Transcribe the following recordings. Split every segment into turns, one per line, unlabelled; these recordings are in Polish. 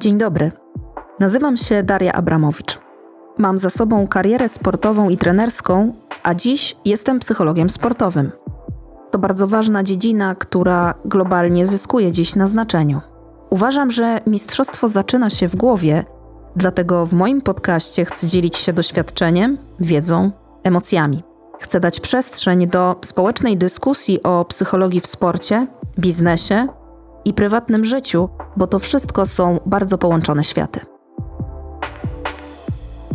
Dzień dobry. Nazywam się Daria Abramowicz. Mam za sobą karierę sportową i trenerską, a dziś jestem psychologiem sportowym. To bardzo ważna dziedzina, która globalnie zyskuje dziś na znaczeniu. Uważam, że mistrzostwo zaczyna się w głowie, dlatego w moim podcaście chcę dzielić się doświadczeniem, wiedzą, emocjami. Chcę dać przestrzeń do społecznej dyskusji o psychologii w sporcie, biznesie i prywatnym życiu, bo to wszystko są bardzo połączone światy.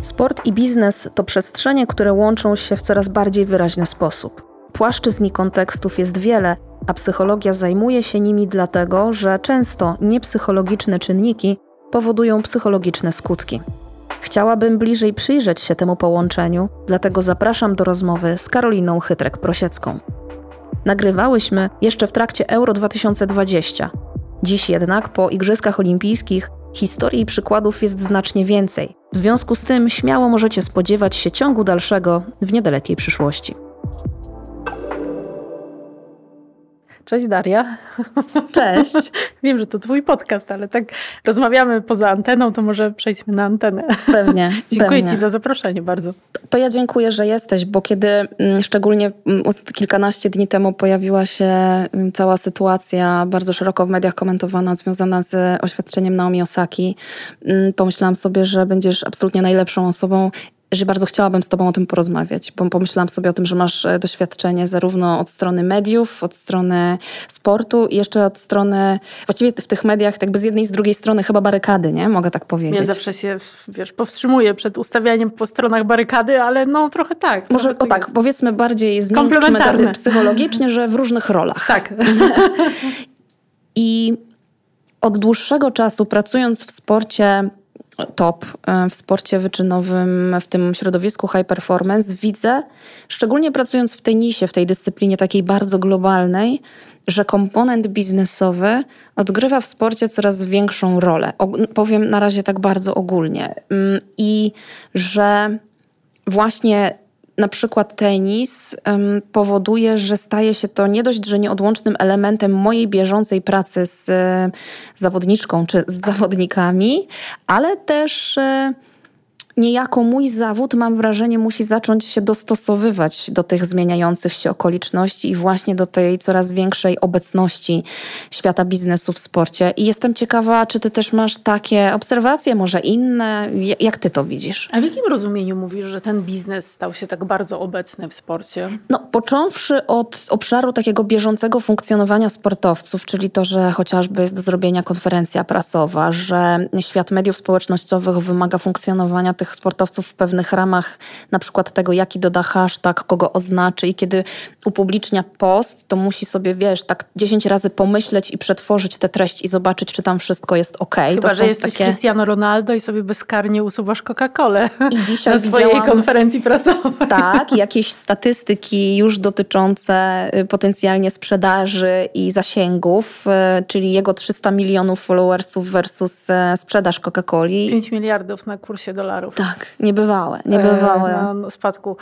Sport i biznes to przestrzenie, które łączą się w coraz bardziej wyraźny sposób. Płaszczyzn i kontekstów jest wiele, a psychologia zajmuje się nimi dlatego, że często niepsychologiczne czynniki powodują psychologiczne skutki. Chciałabym bliżej przyjrzeć się temu połączeniu, dlatego zapraszam do rozmowy z Karoliną Chytrek-Prosiecką. Nagrywałyśmy jeszcze w trakcie Euro 2020. Dziś jednak, po Igrzyskach Olimpijskich, historii i przykładów jest znacznie więcej. W związku z tym śmiało możecie spodziewać się ciągu dalszego w niedalekiej przyszłości.
Cześć Daria.
Cześć.
Wiem, że to twój podcast, ale tak rozmawiamy poza anteną, to może przejdźmy na antenę.
Pewnie.
dziękuję
pewnie.
ci za zaproszenie bardzo.
To ja dziękuję, że jesteś, bo kiedy mm, szczególnie mm, kilkanaście dni temu pojawiła się mm, cała sytuacja bardzo szeroko w mediach komentowana związana z oświadczeniem Naomi Osaki, pomyślałam sobie, że będziesz absolutnie najlepszą osobą że bardzo chciałabym z Tobą o tym porozmawiać, bo pomyślałam sobie o tym, że masz e, doświadczenie zarówno od strony mediów, od strony sportu i jeszcze od strony, właściwie w tych mediach, jakby z jednej i z drugiej strony chyba barykady, nie? Mogę tak powiedzieć.
Ja zawsze się, wiesz, powstrzymuję przed ustawianiem po stronach barykady, ale no trochę tak.
Może
trochę
o tak, jest. powiedzmy bardziej zmiękczmy to psychologicznie, że w różnych rolach.
Tak.
I od dłuższego czasu pracując w sporcie top e, w sporcie wyczynowym, w tym środowisku high performance, widzę, szczególnie pracując w tenisie, w tej dyscyplinie takiej bardzo globalnej, że komponent biznesowy odgrywa w sporcie coraz większą rolę. O, powiem na razie tak bardzo ogólnie. Mm, I że właśnie na przykład tenis powoduje, że staje się to nie dość, że nieodłącznym elementem mojej bieżącej pracy z e, zawodniczką czy z zawodnikami, ale też e, niejako mój zawód, mam wrażenie, musi zacząć się dostosowywać do tych zmieniających się okoliczności i właśnie do tej coraz większej obecności świata biznesu w sporcie. I jestem ciekawa, czy ty też masz takie obserwacje, może inne? Jak ty to widzisz?
A w jakim rozumieniu mówisz, że ten biznes stał się tak bardzo obecny w sporcie?
No, począwszy od obszaru takiego bieżącego funkcjonowania sportowców, czyli to, że chociażby jest do zrobienia konferencja prasowa, że świat mediów społecznościowych wymaga funkcjonowania tych sportowców w pewnych ramach, na przykład tego, jaki doda hashtag, kogo oznaczy i kiedy upublicznia post, to musi sobie, wiesz, tak 10 razy pomyśleć i przetworzyć tę treść i zobaczyć, czy tam wszystko jest ok.
Chyba,
to
że jesteś takie... Cristiano Ronaldo i sobie bezkarnie usuwasz Coca-Colę
I dzisiaj
na swojej widziałam... konferencji prasowej.
Tak, jakieś statystyki już dotyczące y, potencjalnie sprzedaży i zasięgów, y, czyli jego 300 milionów followersów versus y, sprzedaż Coca-Coli.
5 miliardów na kursie dolarów.
Tak, niebywałe, niebywałe.
E, na spadku.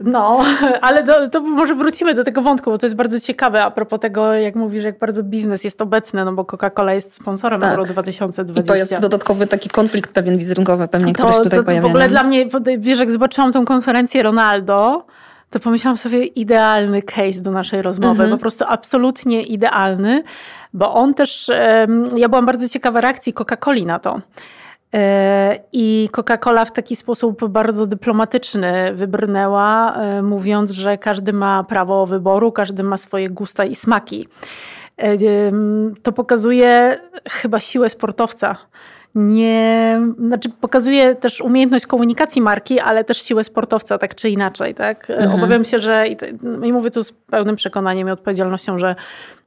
No, ale to, to, może wrócimy do tego wątku, bo to jest bardzo ciekawe a propos tego, jak mówisz, jak bardzo biznes jest obecny, no bo Coca-Cola jest sponsorem tak. Euro 2020.
I to jest dodatkowy taki konflikt pewien wizerunkowy, pewnie, to, który się tutaj
to
pojawia.
W ogóle dla mnie, wiesz, jak zobaczyłam tą konferencję Ronaldo, to pomyślałam sobie idealny case do naszej rozmowy, mhm. po prostu absolutnie idealny, bo on też, ja byłam bardzo ciekawa reakcji Coca-Coli na to. E, I Coca-Cola w taki sposób bardzo dyplomatyczny wybrnęła, e, mówiąc, że każdy ma prawo wyboru, każdy ma swoje gusta i smaki. E, to pokazuje chyba siłę sportowca nie, znaczy pokazuje też umiejętność komunikacji marki, ale też siłę sportowca, tak czy inaczej, tak? Mhm. Obawiam się, że i, i mówię tu z pełnym przekonaniem i odpowiedzialnością, że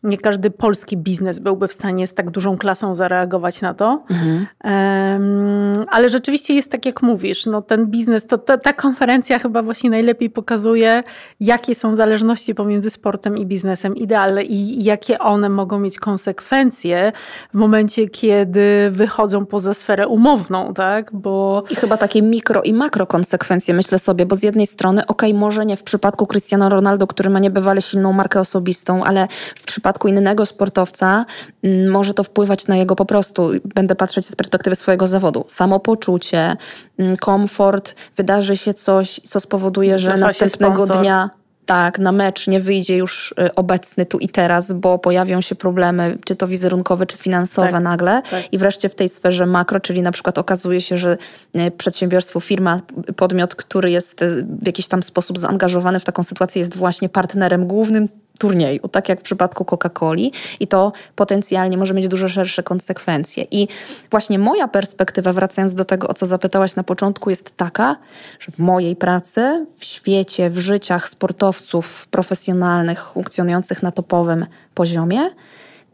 nie każdy polski biznes byłby w stanie z tak dużą klasą zareagować na to. Mhm. Um, ale rzeczywiście jest tak, jak mówisz. No, ten biznes, to, to, ta konferencja chyba właśnie najlepiej pokazuje, jakie są zależności pomiędzy sportem i biznesem idealne i jakie one mogą mieć konsekwencje w momencie, kiedy wychodzą poza sferę umowną, tak? Bo...
I chyba takie mikro i makro konsekwencje, myślę sobie, bo z jednej strony, okej, okay, może nie w przypadku Cristiano Ronaldo, który ma niebywale silną markę osobistą, ale w przypadku przypadku innego sportowca mm, może to wpływać na jego po prostu, będę patrzeć z perspektywy swojego zawodu, samopoczucie, mm, komfort, wydarzy się coś, co spowoduje, że następnego dnia tak, na mecz nie wyjdzie już y, obecny tu i teraz, bo pojawią się problemy, czy to wizerunkowe, czy finansowe tak, nagle. Tak. I wreszcie w tej sferze makro, czyli na przykład okazuje się, że y, przedsiębiorstwo, firma, podmiot, który jest y, w jakiś tam sposób zaangażowany w taką sytuację, jest właśnie partnerem głównym turnieju, tak jak w przypadku Coca-Coli, i to potencjalnie może mieć dużo szersze konsekwencje. I właśnie moja perspektywa, wracając do tego, o co zapytałaś na początku, jest taka, że w mojej pracy, w świecie, w życiach sportowców profesjonalnych, funkcjonujących na topowym poziomie,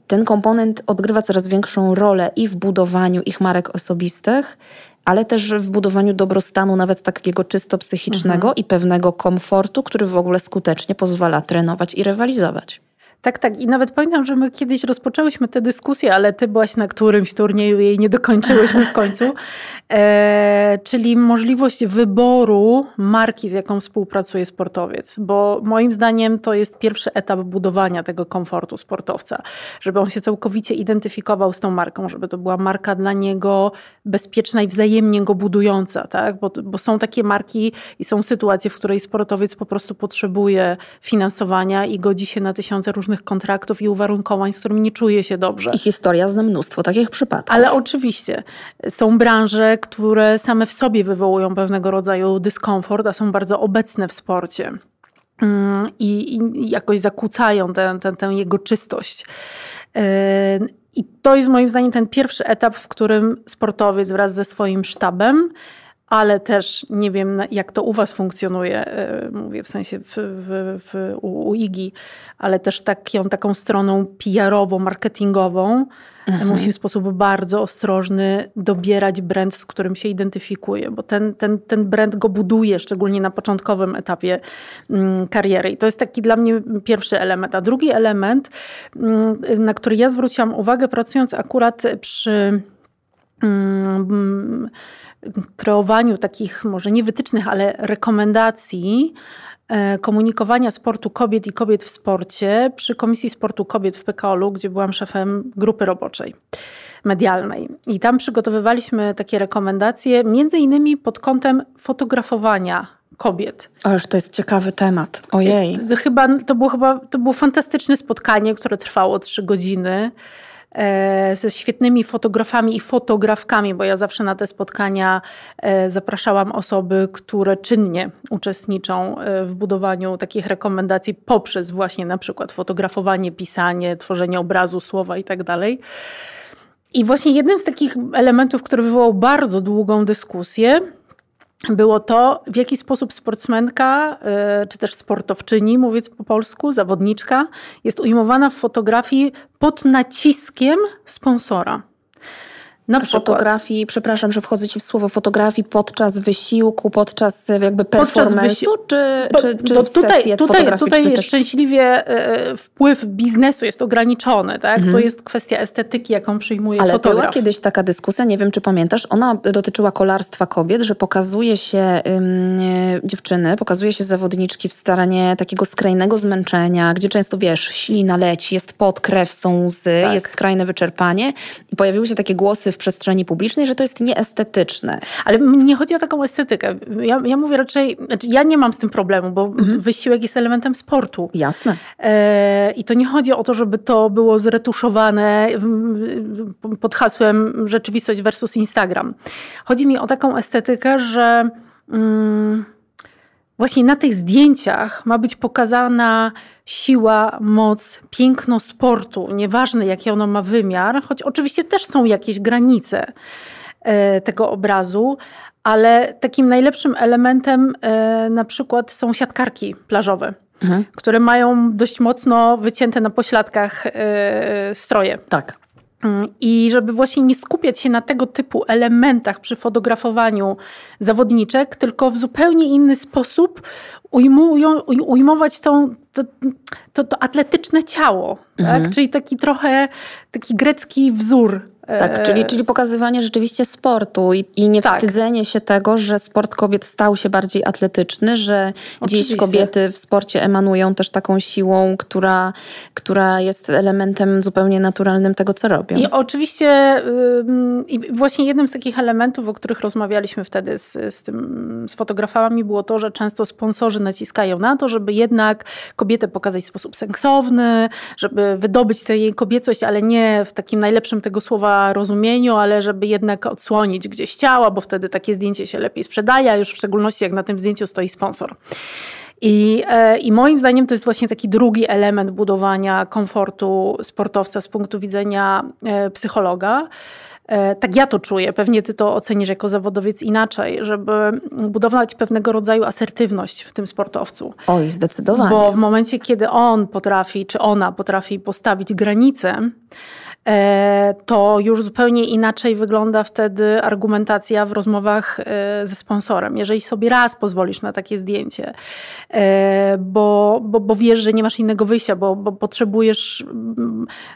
ten komponent odgrywa coraz większą rolę i w budowaniu ich marek osobistych, ale też w budowaniu dobrostanu, nawet takiego czysto psychicznego mhm. i pewnego komfortu, który w ogóle skutecznie pozwala trenować i rywalizować.
Tak, tak. I nawet pamiętam, że my kiedyś rozpoczęłyśmy tę dyskusję, ale ty byłaś na którymś turnieju jej nie dokończyłyśmy w końcu. E, czyli możliwość wyboru marki, z jaką współpracuje sportowiec. Bo moim zdaniem to jest pierwszy etap budowania tego komfortu sportowca. Żeby on się całkowicie identyfikował z tą marką, żeby to była marka dla niego bezpieczna i wzajemnie go budująca. Tak? Bo, bo są takie marki i są sytuacje, w której sportowiec po prostu potrzebuje finansowania i godzi się na tysiące różnych różnych kontraktów i uwarunkowań, z którymi nie czuje się dobrze.
I historia zna mnóstwo takich przypadków.
Ale oczywiście są branże, które same w sobie wywołują pewnego rodzaju dyskomfort, a są bardzo obecne w sporcie. Mm, I, i jakoś zakłócają tę, tę, tę jego czystość. Yy, I to jest moim zdaniem ten pierwszy etap, w którym sportowiec wraz ze swoim sztabem ale też nie wiem, jak to u Was funkcjonuje, e, mówię w sensie w, w, w, u, u IGI, ale też taką, taką stroną PR-ową, marketingową mhm. musi w sposób bardzo ostrożny dobierać brand, z którym się identyfikuje, bo ten, ten, ten brand go buduje, szczególnie na początkowym etapie mm, kariery. I to jest taki dla mnie pierwszy element. A drugi element, mm, na który ja zwróciłam uwagę, pracując akurat przy mm, kreowaniu takich może nie wytycznych, ale rekomendacji e, komunikowania sportu kobiet i kobiet w sporcie przy Komisji Sportu Kobiet w PKOL-u, gdzie byłam szefem grupy roboczej medialnej. I tam przygotowywaliśmy takie rekomendacje, między innymi pod kątem fotografowania kobiet.
Ależ to jest ciekawy temat. Ojej.
Chyba, to, było chyba, to było fantastyczne spotkanie, które trwało trzy godziny. E, ze świetnymi fotografami i fotografkami, bo ja zawsze na te spotkania e, zapraszałam osoby, które czynnie uczestniczą e, w budowaniu takich rekomendacji poprzez właśnie na przykład fotografowanie, pisanie, tworzenie obrazu, słowa itd. Tak I właśnie jednym z takich elementów, który wywołał bardzo długą dyskusję, było to, w jaki sposób sportsmenka, y, czy też sportowczyni, mówiąc po polsku, zawodniczka, jest ujmowana w fotografii pod naciskiem sponsora.
Na przykład. Fotografii, przepraszam, że wchodzę ci w słowo, fotografii podczas wysiłku, podczas jakby performance'u, czy, czy, czy
no, tutaj, tutaj, tutaj szczęśliwie e, wpływ biznesu jest ograniczony, tak? Mhm. To jest kwestia estetyki, jaką przyjmuje
Ale
fotograf.
była kiedyś taka dyskusja, nie wiem czy pamiętasz, ona dotyczyła kolarstwa kobiet, że pokazuje się ym, dziewczyny, pokazuje się zawodniczki w staranie takiego skrajnego zmęczenia, gdzie często, wiesz, ślina leci, jest pot, krew, są łzy, tak. jest skrajne wyczerpanie i pojawiły się takie głosy w przestrzeni publicznej, że to jest nieestetyczne.
Ale nie chodzi o taką estetykę. Ja, ja mówię raczej, znaczy ja nie mam z tym problemu, bo mhm. wysiłek jest elementem sportu.
Jasne.
E, I to nie chodzi o to, żeby to było zretuszowane pod hasłem rzeczywistość versus Instagram. Chodzi mi o taką estetykę, że... Mm, właśnie na tych zdjęciach ma być pokazana siła, moc, piękno sportu, nieważne jaki ono ma wymiar, choć oczywiście też są jakieś granice e, tego obrazu, ale takim najlepszym elementem e, na przykład są siatkarki plażowe. Mhm. które mają dość mocno wycięte na pośladkach e, stroje.
Tak.
I żeby właśnie nie skupiać się na tego typu elementach przy fotografowaniu zawodniczek, tylko w zupełnie inny sposób ujmują, ujmować tą, to, to, to atletyczne ciało. Tak? Mhm. Tak? Czyli taki trochę taki grecki wzór
Tak, czyli, czyli pokazywanie rzeczywiście sportu i, i nie tak. wstydzenie się tego, że sport kobiet stał się bardziej atletyczny, że Oczywiście. dziś kobiety w sporcie emanują też taką siłą, która, która jest elementem zupełnie naturalnym tego, co robią.
I oczywiście yy, właśnie jednym z takich elementów, o których rozmawialiśmy wtedy z, z, tym, z fotografami, było to, że często sponsorzy naciskają na to, żeby jednak kobietę pokazać w sposób seksowny, żeby wydobyć tę jej kobiecość, ale nie w takim najlepszym tego słowa rozumieniu, ale żeby jednak odsłonić gdzieś ciała, bo wtedy takie zdjęcie się lepiej sprzedaje, a już w szczególności jak na tym zdjęciu stoi sponsor. I, e, I moim zdaniem to jest właśnie taki drugi element budowania komfortu sportowca z punktu widzenia e, psychologa. E, tak ja to czuję, pewnie ty to ocenisz jako zawodowiec inaczej, żeby budować pewnego rodzaju asertywność w tym sportowcu.
Oj, zdecydowanie.
Bo w momencie, kiedy on potrafi, czy ona potrafi postawić granice, E, to już zupełnie inaczej wygląda wtedy argumentacja w rozmowach e, ze sponsorem. Jeżeli sobie raz pozwolisz na takie zdjęcie, e, bo, bo, bo wiesz, że nie masz innego wyjścia, bo, bo potrzebujesz,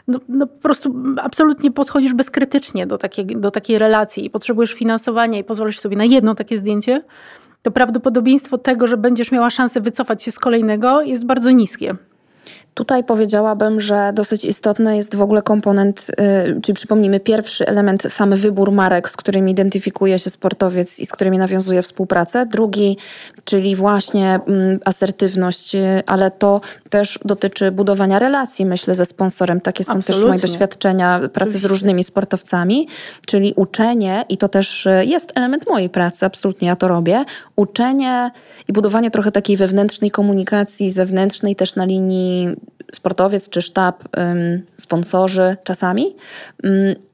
no, no po prostu absolutnie podchodzisz bezkrytycznie do takiej, do takiej relacji i potrzebujesz finansowania i pozwolisz sobie na jedno takie zdjęcie, to prawdopodobieństwo tego, że będziesz miała szansę wycofać się z kolejnego jest bardzo niskie.
Tutaj powiedziałabym, że dosyć istotny jest w ogóle komponent, yy, czyli przypomnijmy, pierwszy element, sam wybór marek, z którymi identyfikuje się sportowiec i z którymi nawiązuje współpracę. Drugi, czyli właśnie yy, asertywność, yy, ale to też dotyczy budowania relacji, myślę, ze sponsorem. Takie są Absolutnie. też moje doświadczenia pracy Oczywiście. z różnymi sportowcami, czyli uczenie, i to też y, jest element mojej pracy, absolutnie ja to robię, uczenie i budowanie trochę takiej wewnętrznej komunikacji, zewnętrznej też na linii sportowiec czy sztab, sponsorzy czasami.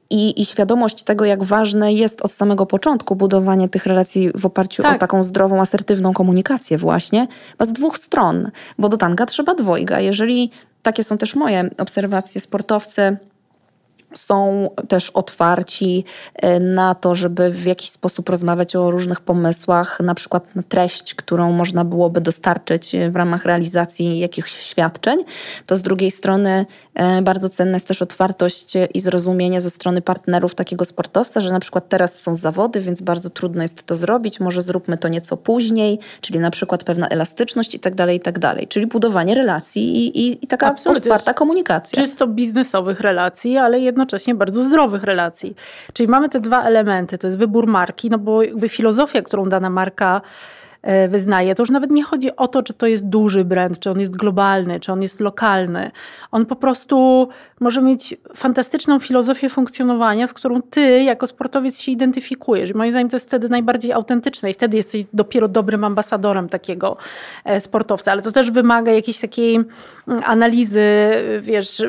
I, I, świadomość tego, jak ważne jest od samego początku budowanie tych relacji w oparciu tak. o taką zdrową, asertywną komunikację, właśnie, z dwóch stron, bo do tanga trzeba dwojga. Jeżeli takie są też moje obserwacje, sportowcy są też otwarci e, na to, żeby w jakiś sposób rozmawiać o różnych pomysłach, na przykład na treść, którą można byłoby dostarczyć w ramach realizacji jakichś świadczeń. To z drugiej strony e, bardzo cenna jest też otwartość i zrozumienie ze strony partnerów takiego sportowca, że na przykład teraz są zawody, więc bardzo trudno jest to zrobić, może zróbmy to nieco później, czyli na przykład pewna elastyczność i tak dalej, i tak dalej. Czyli budowanie relacji i, i, i taka Absolutnie. otwarta komunikacja.
Czysto biznesowych relacji, ale jedno jednocześnie bardzo zdrowych relacji. Czyli mamy te dwa elementy, to jest wybór marki, no bo jakby filozofia, którą dana marka wyznaje, to już nawet nie chodzi o to, czy to jest duży brand, czy on jest globalny, czy on jest lokalny. On po prostu może mieć fantastyczną filozofię funkcjonowania, z którą ty jako sportowiec się identyfikujesz. Moim zdaniem to jest wtedy najbardziej autentyczne i wtedy jesteś dopiero dobrym ambasadorem takiego e, sportowca. Ale to też wymaga jakiejś takiej analizy, wiesz,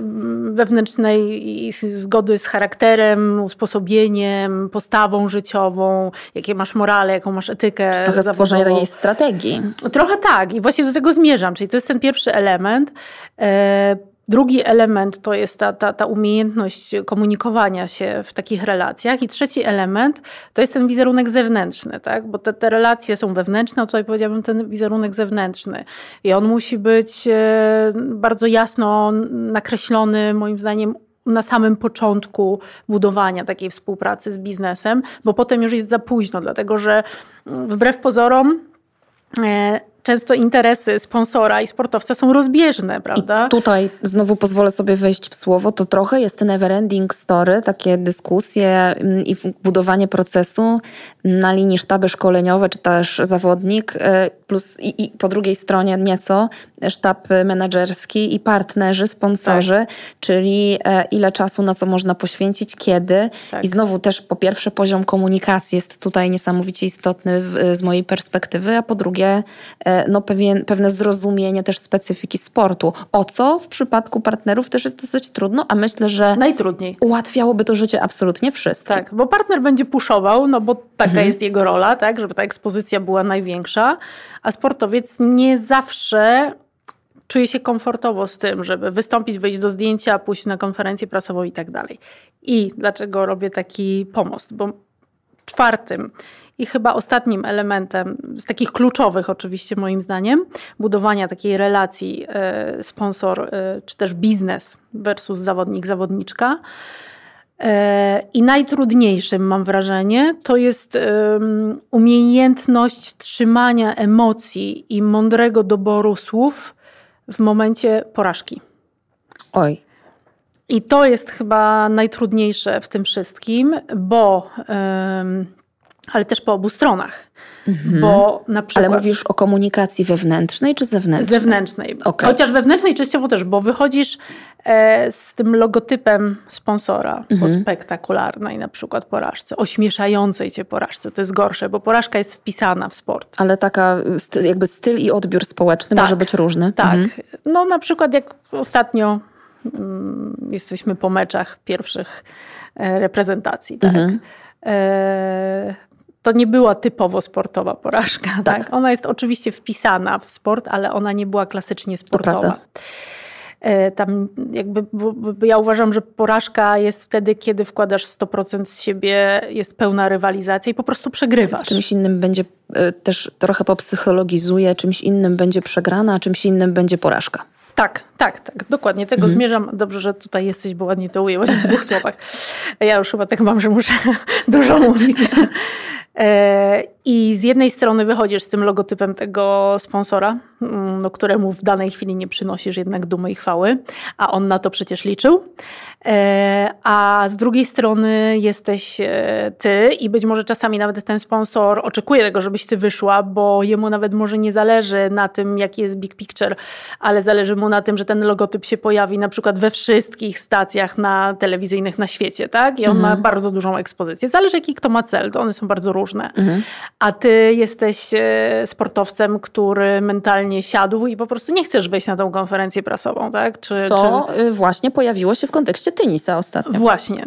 wewnętrznej i zgody z charakterem, usposobieniem, postawą życiową, jakie masz morale, jaką masz etykę.
Trochę stworzenia takiej strategii.
Trochę tak i właśnie do tego zmierzam, czyli to jest ten pierwszy element. E, drugi element to jest ta, ta, ta umiejętność komunikowania się w takich relacjach. I trzeci element to jest ten wizerunek zewnętrzny, tak? bo te, te relacje są wewnętrzne, a tutaj powiedziałabym ten wizerunek zewnętrzny. I on musi być e, bardzo jasno nakreślony, moim zdaniem, na samym początku budowania takiej współpracy z biznesem, bo potem już jest za późno, dlatego że wbrew pozorom często interesy sponsora i sportowca są rozbieżne, prawda?
I tutaj znowu pozwolę sobie wejść w słowo, to trochę jest never ending story, takie dyskusje mm, i budowanie procesu na linii sztaby szkoleniowe, czy też zawodnik, e, plus i, i po drugiej stronie nieco sztab menedżerski i partnerzy, sponsorzy, tak. czyli e, ile czasu na co można poświęcić, kiedy. Tak. I znowu też po pierwsze poziom komunikacji jest tutaj niesamowicie istotny w, z mojej perspektywy, a po drugie e, no pewien, pewne zrozumienie też specyfiki sportu. O co w przypadku partnerów też jest dosyć trudno, a myślę, że
najtrudniej.
Ułatwiałoby to życie absolutnie wszystkim.
Tak, bo partner będzie puszował, no bo taka mhm. jest jego rola, tak, żeby ta ekspozycja była największa, a sportowiec nie zawsze czuje się komfortowo z tym, żeby wystąpić, wyjść do zdjęcia, pójść na konferencję prasową i tak dalej. I dlaczego robię taki pomost? Bo czwartym i chyba ostatnim elementem, z takich kluczowych oczywiście moim zdaniem, budowania takiej relacji e, sponsor e, czy też biznes versus zawodnik, zawodniczka, I najtrudniejszym, mam wrażenie, to jest umiejętność trzymania emocji i mądrego doboru słów w momencie porażki.
Oj.
I to jest chyba najtrudniejsze w tym wszystkim, bo, ale też po obu stronach. Mhm. Bo na przykład,
Ale mówisz o komunikacji wewnętrznej czy zewnętrznej?
Zewnętrznej. Okay. Chociaż wewnętrznej częściowo też, bo wychodzisz e, z tym logotypem sponsora mhm. po spektakularnej na przykład porażce, ośmieszającej cię porażce. To jest gorsze, bo porażka jest wpisana w sport.
Ale taka jakby styl i odbiór społeczny tak, może być różny.
Tak. Mhm. No na przykład jak ostatnio mm, jesteśmy po meczach pierwszych e, reprezentacji, tak? Mhm. E, to nie była typowo sportowa porażka. Tak. tak. Ona jest oczywiście wpisana w sport, ale ona nie była klasycznie sportowa. E, tam jakby, ja uważam, że porażka jest wtedy, kiedy wkładasz 100% z siebie, jest pełna rywalizacja i po prostu przegrywasz. Z
czymś innym będzie e, też trochę popsychologizuje, czymś innym będzie przegrana, a czymś innym będzie porażka.
Tak, tak, tak, dokładnie. Tego mhm. zmierzam. Dobrze, że tutaj jesteś, bo ładnie to ujęłaś w dwóch słowach. Ja już chyba tak mam, że muszę dużo mówić. E, I z jednej strony wychodzisz z tym logotypem tego sponsora, mm, no, któremu w danej chwili nie przynosisz jednak dumy i chwały, a on na to przecież liczył. E, a z drugiej strony jesteś e, ty i być może czasami nawet ten sponsor oczekuje tego, żebyś ty wyszła, bo jemu nawet może nie zależy na tym, jaki jest big picture, ale zależy mu na tym, że ten logotyp się pojawi na przykład we wszystkich stacjach na telewizyjnych na świecie, tak? I on mhm. ma bardzo dużą ekspozycję. Zależy, jaki kto ma cel, to one są bardzo różne. Mhm. A ty jesteś e, sportowcem, który mentalnie siadł i po prostu nie chcesz wejść na tą konferencję prasową, tak?
Czy, Co czy... właśnie pojawiło się w kontekście tenisa ostatnio.
Właśnie.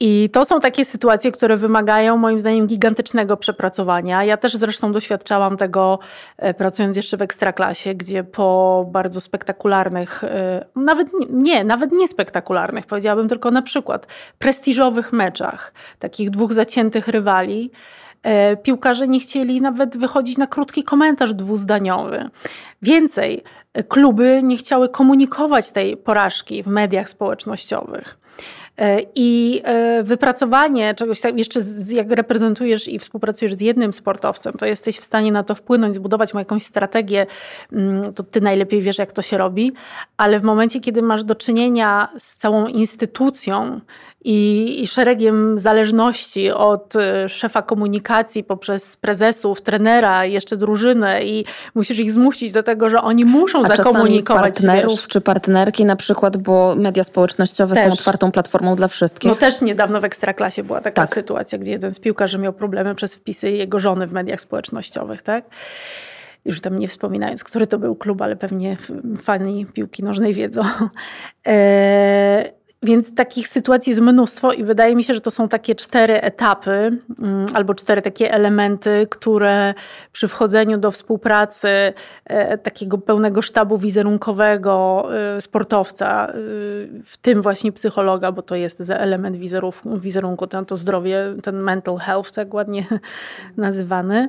I to są takie sytuacje, które wymagają moim zdaniem gigantycznego przepracowania. Ja też zresztą doświadczałam tego e, pracując jeszcze w ekstraklasie, gdzie po bardzo spektakularnych, e, nawet nie, nawet nie spektakularnych, powiedziałabym tylko na przykład prestiżowych meczach, takich dwóch zaciętych rywali, piłkarze nie chcieli nawet wychodzić na krótki komentarz dwuzdaniowy. Więcej, kluby nie chciały komunikować tej porażki w mediach społecznościowych. E, I e, wypracowanie czegoś tak, jeszcze jak reprezentujesz i współpracujesz z jednym sportowcem, to jesteś w stanie na to wpłynąć, zbudować mu jakąś strategię, mm, to ty najlepiej wiesz, jak to się robi, ale w momencie, kiedy masz do czynienia z całą instytucją, i, i szeregiem zależności od e, szefa komunikacji poprzez prezesów, trenera, jeszcze drużynę i musisz ich zmusić do tego, że oni muszą A zakomunikować.
partnerów wiesz. czy partnerki na przykład, bo media społecznościowe też. są otwartą platformą dla wszystkich.
No też niedawno w Ekstraklasie była taka tak. sytuacja, gdzie jeden z piłkarzy miał problemy przez wpisy jego żony w mediach społecznościowych, tak? już tam nie wspominając, który to był klub, ale pewnie fani piłki nożnej wiedzą. E, więc takich sytuacji jest mnóstwo i wydaje mi się, że to są takie cztery etapy mm, albo cztery takie elementy, które przy wchodzeniu do współpracy e, takiego pełnego sztabu wizerunkowego e, sportowca, e, w tym właśnie psychologa, bo to jest element wizerunku, wizerunku to zdrowie, ten mental health, tak ładnie nazywany,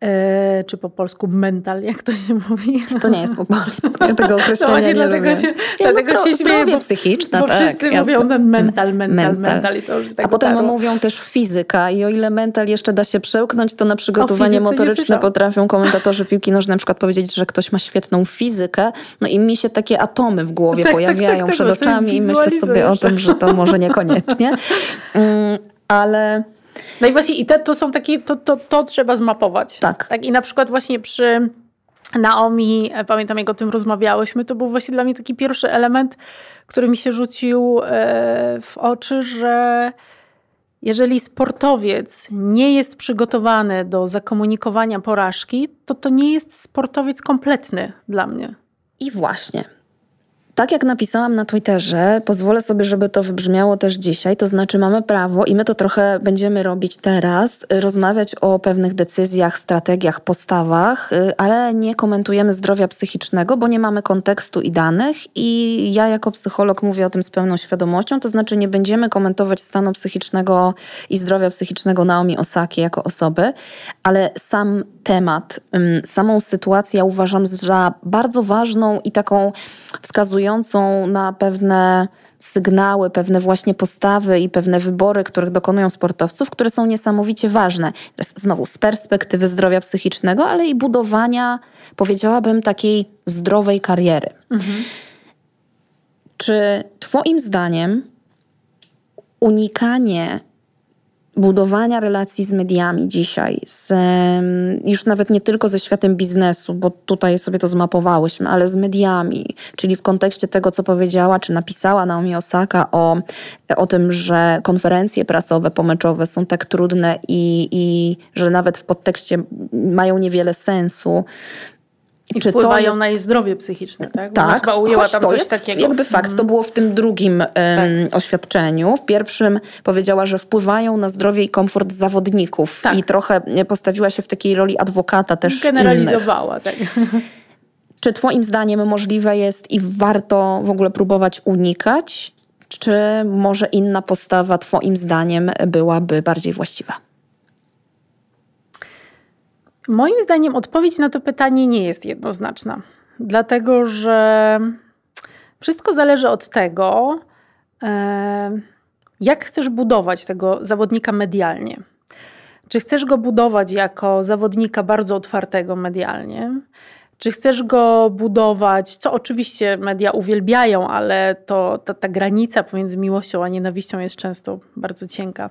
E, czy po polsku mental, jak to się mówi.
To nie jest po polsku, ja tego określenia no nie dlatego lubię. Się,
ja dlatego się śmieję, bo,
psychiczna,
bo
tak,
wszyscy jasne. mówią ten mental, mental, mental, mental i to już
tak A potem dotarło. mówią też fizyka i o ile mental jeszcze da się przełknąć, to na przygotowanie motoryczne potrafią komentatorzy piłki nożnej na przykład powiedzieć, że ktoś ma świetną fizykę, no i mi się takie atomy w głowie tak, tak pojawiają tak, tak, przed oczami i myślę sobie o tym, że to może niekoniecznie. Mm, ale...
No i właśnie i te, to są takie, to, to, to trzeba zmapować.
Tak.
tak. I na przykład właśnie przy Naomi, e, pamiętam jak o tym rozmawiałyśmy, to był właśnie dla mnie taki pierwszy element, który mi się rzucił e, w oczy, że jeżeli sportowiec nie jest przygotowany do zakomunikowania porażki, to to nie jest sportowiec kompletny dla mnie.
I właśnie, tak jak napisałam na Twitterze, pozwolę sobie, żeby to wybrzmiało też dzisiaj, to znaczy mamy prawo i my to trochę będziemy robić teraz, rozmawiać o pewnych decyzjach, strategiach, postawach, y, ale nie komentujemy zdrowia psychicznego, bo nie mamy kontekstu i danych. I ja jako psycholog mówię o tym z pełną świadomością, to znaczy nie będziemy komentować stanu psychicznego i zdrowia psychicznego Naomi Osaki jako osoby, ale sam temat, samą sytuację ja uważam za bardzo ważną i taką wskazującą na pewne sygnały, pewne właśnie postawy i pewne wybory, których dokonują sportowców, które są niesamowicie ważne. Znowu z perspektywy zdrowia psychicznego, ale i budowania, powiedziałabym, takiej zdrowej kariery. Mhm. Czy Twoim zdaniem unikanie budowania relacji z mediami dzisiaj, z, już nawet nie tylko ze światem biznesu, bo tutaj sobie to zmapowałyśmy, ale z mediami, czyli w kontekście tego, co powiedziała czy napisała Naomi Osaka o, o tym, że konferencje prasowe, pomeczowe są tak trudne i, i że nawet w podtekście mają niewiele sensu.
I czy wpływają jest... na jej zdrowie psychiczne, tak?
Bo tak, chyba tam to coś jest takiego. jakby fakt. To mhm. było w tym drugim um, tak. oświadczeniu. W pierwszym powiedziała, że wpływają na zdrowie i komfort zawodników. Tak. I trochę postawiła się w takiej roli adwokata też
Generalizowała, innych. tak.
Czy twoim zdaniem możliwe jest i warto w ogóle próbować unikać? Czy może inna postawa twoim zdaniem byłaby bardziej właściwa?
Moim zdaniem odpowiedź na to pytanie nie jest jednoznaczna, dlatego że wszystko zależy od tego, e, jak chcesz budować tego zawodnika medialnie. Czy chcesz go budować jako zawodnika bardzo otwartego medialnie? Czy chcesz go budować, co oczywiście media uwielbiają, ale to ta, ta, granica pomiędzy miłością a nienawiścią jest często bardzo cienka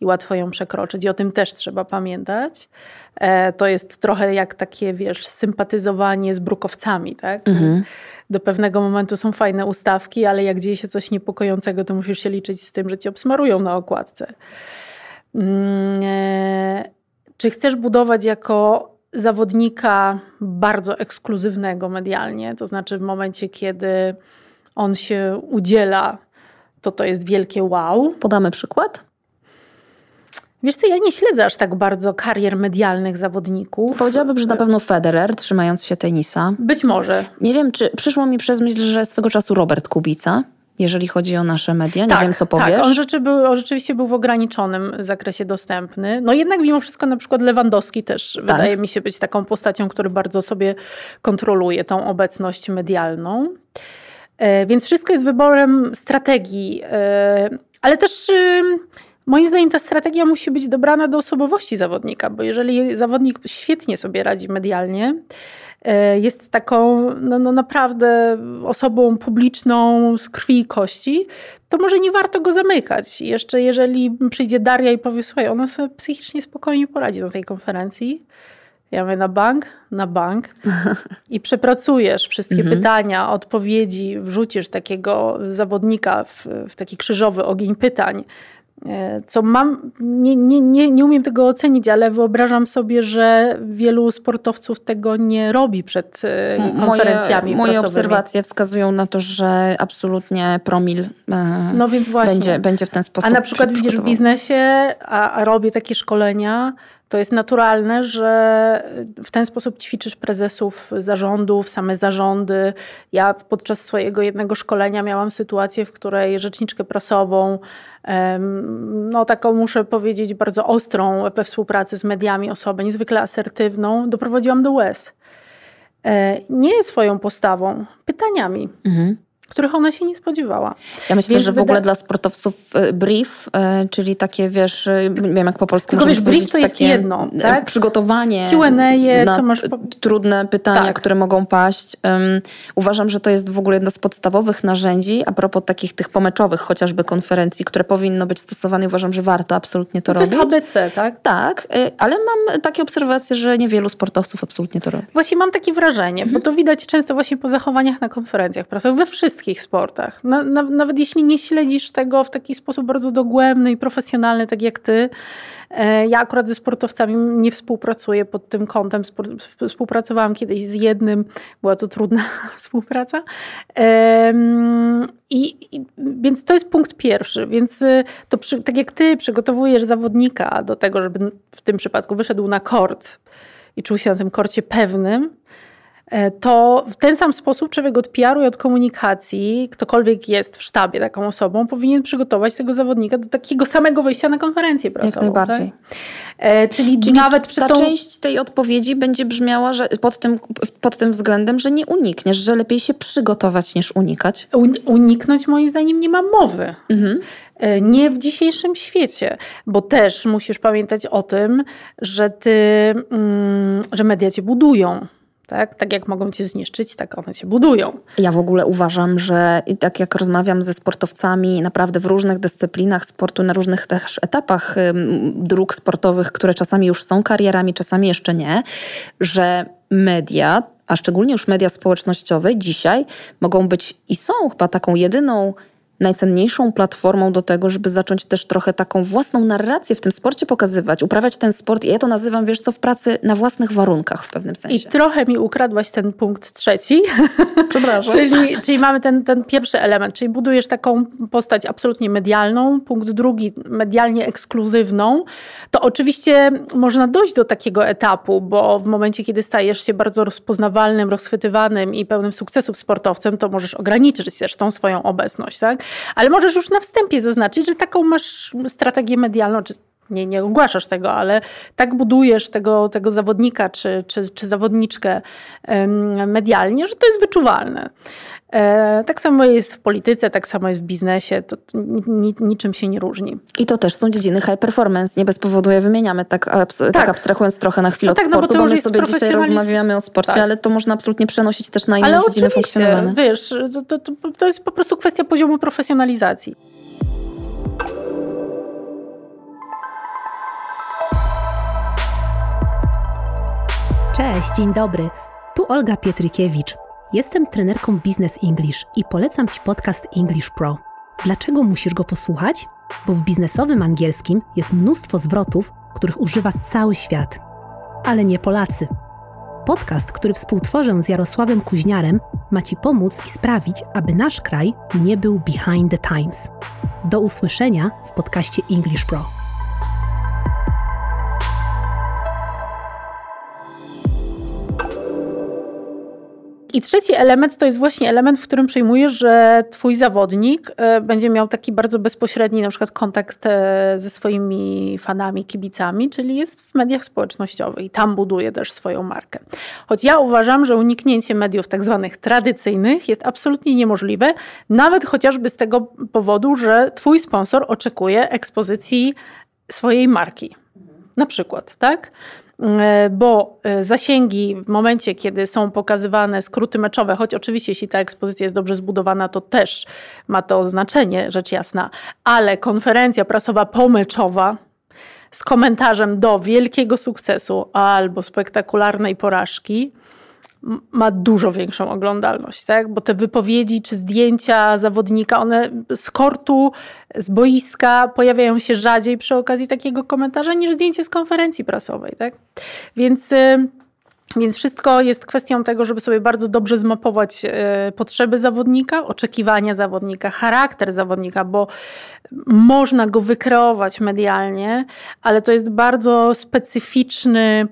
i łatwo ją przekroczyć, i o tym też trzeba pamiętać. E, to jest trochę jak takie, wiesz, sympatyzowanie z brukowcami, tak? Mhm. Do pewnego momentu są fajne ustawki, ale jak dzieje się coś niepokojącego, to musisz się liczyć z tym, że cię obsmarują na okładce. Mm, e, czy chcesz budować jako zawodnika bardzo ekskluzywnego medialnie, to znaczy w momencie, kiedy on się udziela, to to jest wielkie wow.
Podamy przykład?
Wiesz co, ja nie śledzę aż tak bardzo karier medialnych zawodników.
Powiedziałabym, że na pewno Federer, trzymając się tenisa.
Być może.
Nie wiem, czy przyszło mi przez myśl, że swego czasu Robert Kubica jeżeli chodzi o nasze media. Nie tak, wiem, co powiesz.
Tak, on, rzeczy był, on rzeczywiście był w ograniczonym zakresie dostępny. No jednak mimo wszystko na przykład Lewandowski też tak. wydaje mi się być taką postacią, który bardzo sobie kontroluje tą obecność medialną. E, więc wszystko jest wyborem strategii, e, ale też... Y, moim zdaniem ta strategia musi być dobrana do osobowości zawodnika, bo jeżeli zawodnik świetnie sobie radzi medialnie, E, jest taką no, no naprawdę osobą publiczną z krwi i kości, to może nie warto go zamykać. Jeszcze jeżeli przyjdzie Daria i powie, słuchaj, ona sobie psychicznie spokojnie poradzi na tej konferencji, ja mówię na bank, na bank i przepracujesz wszystkie mhm. pytania, odpowiedzi, wrzucisz takiego zawodnika w, w taki krzyżowy ogień pytań, E, co mam, nie, nie, nie, nie umiem tego ocenić, ale wyobrażam sobie, że wielu sportowców tego nie robi przed e, konferencjami.
Moje, moje obserwacje wskazują na to, że absolutnie promil e, no więc właśnie. Będzie, będzie w ten sposób.
A na przykład widzisz w biznesie, a, a robię takie szkolenia, to jest naturalne, że w ten sposób ćwiczysz prezesów zarządów, same zarządy. Ja podczas swojego jednego szkolenia miałam sytuację, w której rzeczniczkę prasową, no taką muszę powiedzieć bardzo ostrą we współpracy z mediami osobę niezwykle asertywną, doprowadziłam do łez. E, nie swoją postawą, pytaniami. Mhm których ona się nie spodziewała.
Ja myślę, że w wyda... ogóle dla sportowców e, brief, e, czyli takie, wiesz, e, nie wiem jak po polsku
Tylko wiesz, brief to jest jedno, tak?
Przygotowanie
Q&A,
na co masz... trudne pytania, tak. które mogą paść. Um, uważam, że to jest w ogóle jedno z podstawowych narzędzi a propos takich tych pomeczowych chociażby konferencji, które powinno być stosowane. Uważam, że warto absolutnie to,
to
robić.
To jest ABC, tak?
Tak, ale mam takie obserwacje, że niewielu sportowców absolutnie to robi.
Właśnie mam takie wrażenie, mhm. bo to widać często właśnie po zachowaniach na konferencjach prasowych, we wszystkich wszystkich sportach. Na, na, nawet jeśli nie śledzisz tego w taki sposób bardzo dogłębny i profesjonalny, tak jak ty. E, ja akurat ze sportowcami nie współpracuję pod tym kątem. Współpracowałam kiedyś z jednym, była to trudna współpraca. I, i, więc to jest punkt pierwszy. Więc y, to przy, tak jak ty przygotowujesz zawodnika do tego, żeby w tym przypadku wyszedł na kort i czuł się na tym korcie pewnym, to w ten sam sposób człowiek od PR-u i od komunikacji, ktokolwiek jest w sztabie taką osobą, powinien przygotować tego zawodnika do takiego samego wejścia na konferencję prasową.
Jak najbardziej.
Tak? E, czyli, czyli, nawet przez
ta
tą...
część tej odpowiedzi będzie brzmiała że pod, tym, pod tym względem, że nie unikniesz, że lepiej się przygotować niż unikać.
uniknąć moim zdaniem nie ma mowy. Mhm. E, nie w dzisiejszym świecie, bo też musisz pamiętać o tym, że ty, mm, że media cię budują. Tak? tak jak mogą cię zniszczyć, tak one się budują.
Ja w ogóle uważam, że tak jak rozmawiam ze sportowcami naprawdę w różnych dyscyplinach sportu, na różnych też etapach dróg sportowych, które czasami już są karierami, czasami jeszcze nie, że media, a szczególnie już media społecznościowe dzisiaj mogą być i są chyba taką jedyną najcenniejszą platformą do tego, żeby zacząć też trochę taką własną narrację w tym sporcie pokazywać, uprawiać ten sport. I ja to nazywam, wiesz co, w pracy na własnych warunkach w pewnym sensie.
I trochę mi ukradłaś ten punkt trzeci.
Przepraszam.
czyli, czyli mamy ten, ten pierwszy element, czyli budujesz taką postać absolutnie medialną. Punkt drugi, medialnie ekskluzywną. To oczywiście można dojść do takiego etapu, bo w momencie, kiedy stajesz się bardzo rozpoznawalnym, rozchwytywanym i pełnym sukcesów sportowcem, to możesz ograniczyć też tą swoją obecność, tak? Ale możesz już na wstępie zaznaczyć, że taką masz strategię medialną, czy nie, nie ogłaszasz tego, ale tak budujesz tego, tego zawodnika czy, czy, czy zawodniczkę medialnie, że to jest wyczuwalne. E, tak samo jest w polityce, tak samo jest w biznesie, to niczym się nie różni.
I to też są dziedziny high performance, nie bez powodu je wymieniamy, tak, abs- tak. tak abstrahując trochę na chwilę no od tak, sportu, no bo, bo my sobie dzisiaj rozmawiamy o sporcie, tak. ale to można absolutnie przenosić też na inne ale dziedziny funkcjonowania.
wiesz, to, to, to jest po prostu kwestia poziomu profesjonalizacji.
Cześć, dzień dobry. Tu Olga Pietrykiewicz. Jestem trenerką Business English i polecam Ci podcast English Pro. Dlaczego musisz go posłuchać? Bo w biznesowym angielskim jest mnóstwo zwrotów, których używa cały świat. Ale nie Polacy. Podcast, który współtworzę z Jarosławem Kuźniarem, ma Ci pomóc i sprawić, aby nasz kraj nie był behind the times. Do usłyszenia w podcaście English Pro.
I trzeci element to jest właśnie element, w którym przyjmujesz, że twój zawodnik e, będzie miał taki bardzo bezpośredni na przykład kontakt e, ze swoimi fanami, kibicami, czyli jest w mediach społecznościowych i tam buduje też swoją markę. Choć ja uważam, że uniknięcie mediów tak zwanych tradycyjnych jest absolutnie niemożliwe, nawet chociażby z tego powodu, że twój sponsor oczekuje ekspozycji swojej marki. Na przykład, tak? E, bo e, zasięgi w momencie, kiedy są pokazywane skróty meczowe, choć oczywiście jeśli ta ekspozycja jest dobrze zbudowana, to też ma to znaczenie, rzecz jasna, ale konferencja prasowa pomeczowa z komentarzem do wielkiego sukcesu albo spektakularnej porażki, ma dużo większą oglądalność, tak? bo te wypowiedzi czy zdjęcia zawodnika, one z kortu, z boiska pojawiają się rzadziej przy okazji takiego komentarza niż zdjęcie z konferencji prasowej. Tak? Więc, y, więc wszystko jest kwestią tego, żeby sobie bardzo dobrze zmapować y, potrzeby zawodnika, oczekiwania zawodnika, charakter zawodnika, bo można go wykreować medialnie, ale to jest bardzo specyficzny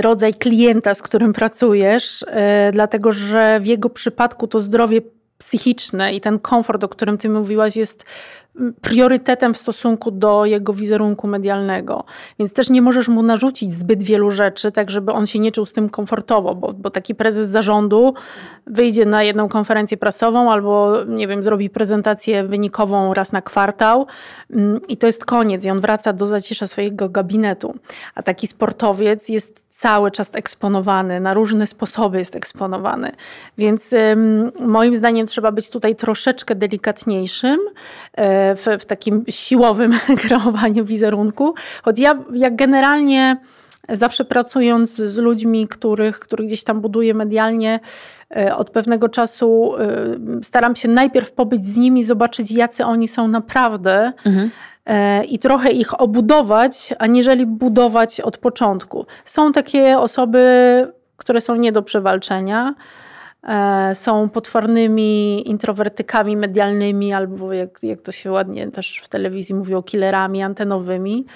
rodzaj klienta, z którym pracujesz, e, dlatego że w jego przypadku to zdrowie psychiczne i ten komfort, o którym ty mówiłaś, jest priorytetem w stosunku do jego wizerunku medialnego. Więc też nie możesz mu narzucić zbyt wielu rzeczy, tak żeby on się nie czuł z tym komfortowo, bo, bo taki prezes zarządu wyjdzie na jedną konferencję prasową albo, nie wiem, zrobi prezentację wynikową raz na kwartał mm, i to jest koniec i on wraca do zacisza swojego gabinetu. A taki sportowiec jest cały czas eksponowany, na różne sposoby jest eksponowany. Więc ym, moim zdaniem trzeba być tutaj troszeczkę delikatniejszym. Yy, w, w takim siłowym kreowaniu wizerunku. Choć ja, ja generalnie zawsze pracując z ludźmi, których, których gdzieś tam buduję medialnie, e, od pewnego czasu e, staram się najpierw pobyć z nimi, zobaczyć, jacy oni są naprawdę. Mhm e, i trochę ich obudować, aniżeli budować od początku. Są takie osoby, które są nie do przewalczenia. E, są potwornymi introwertykami medialnymi, albo jak, jak to się ładnie też w telewizji mówi o killerami antenowymi.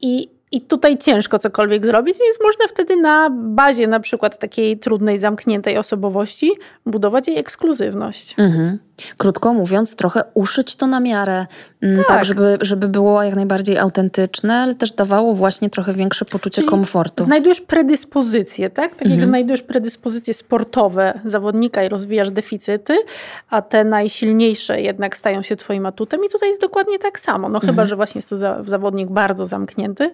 I i tutaj ciężko cokolwiek zrobić, więc można wtedy na bazie na przykład takiej trudnej, zamkniętej osobowości budować jej ekskluzywność. Mhm.
Krótko mówiąc, trochę uszyć to na miarę, mm, tak, tak żeby, żeby było jak najbardziej autentyczne, ale też dawało właśnie trochę większe poczucie Czyli komfortu.
Znajdujesz predyspozycje, tak? Tak mhm. jak znajdujesz predyspozycje sportowe zawodnika i rozwijasz deficyty, a te najsilniejsze jednak stają się twoim atutem i tutaj jest dokładnie tak samo. No mhm. chyba, że właśnie jest to zawodnik bardzo zamknięty,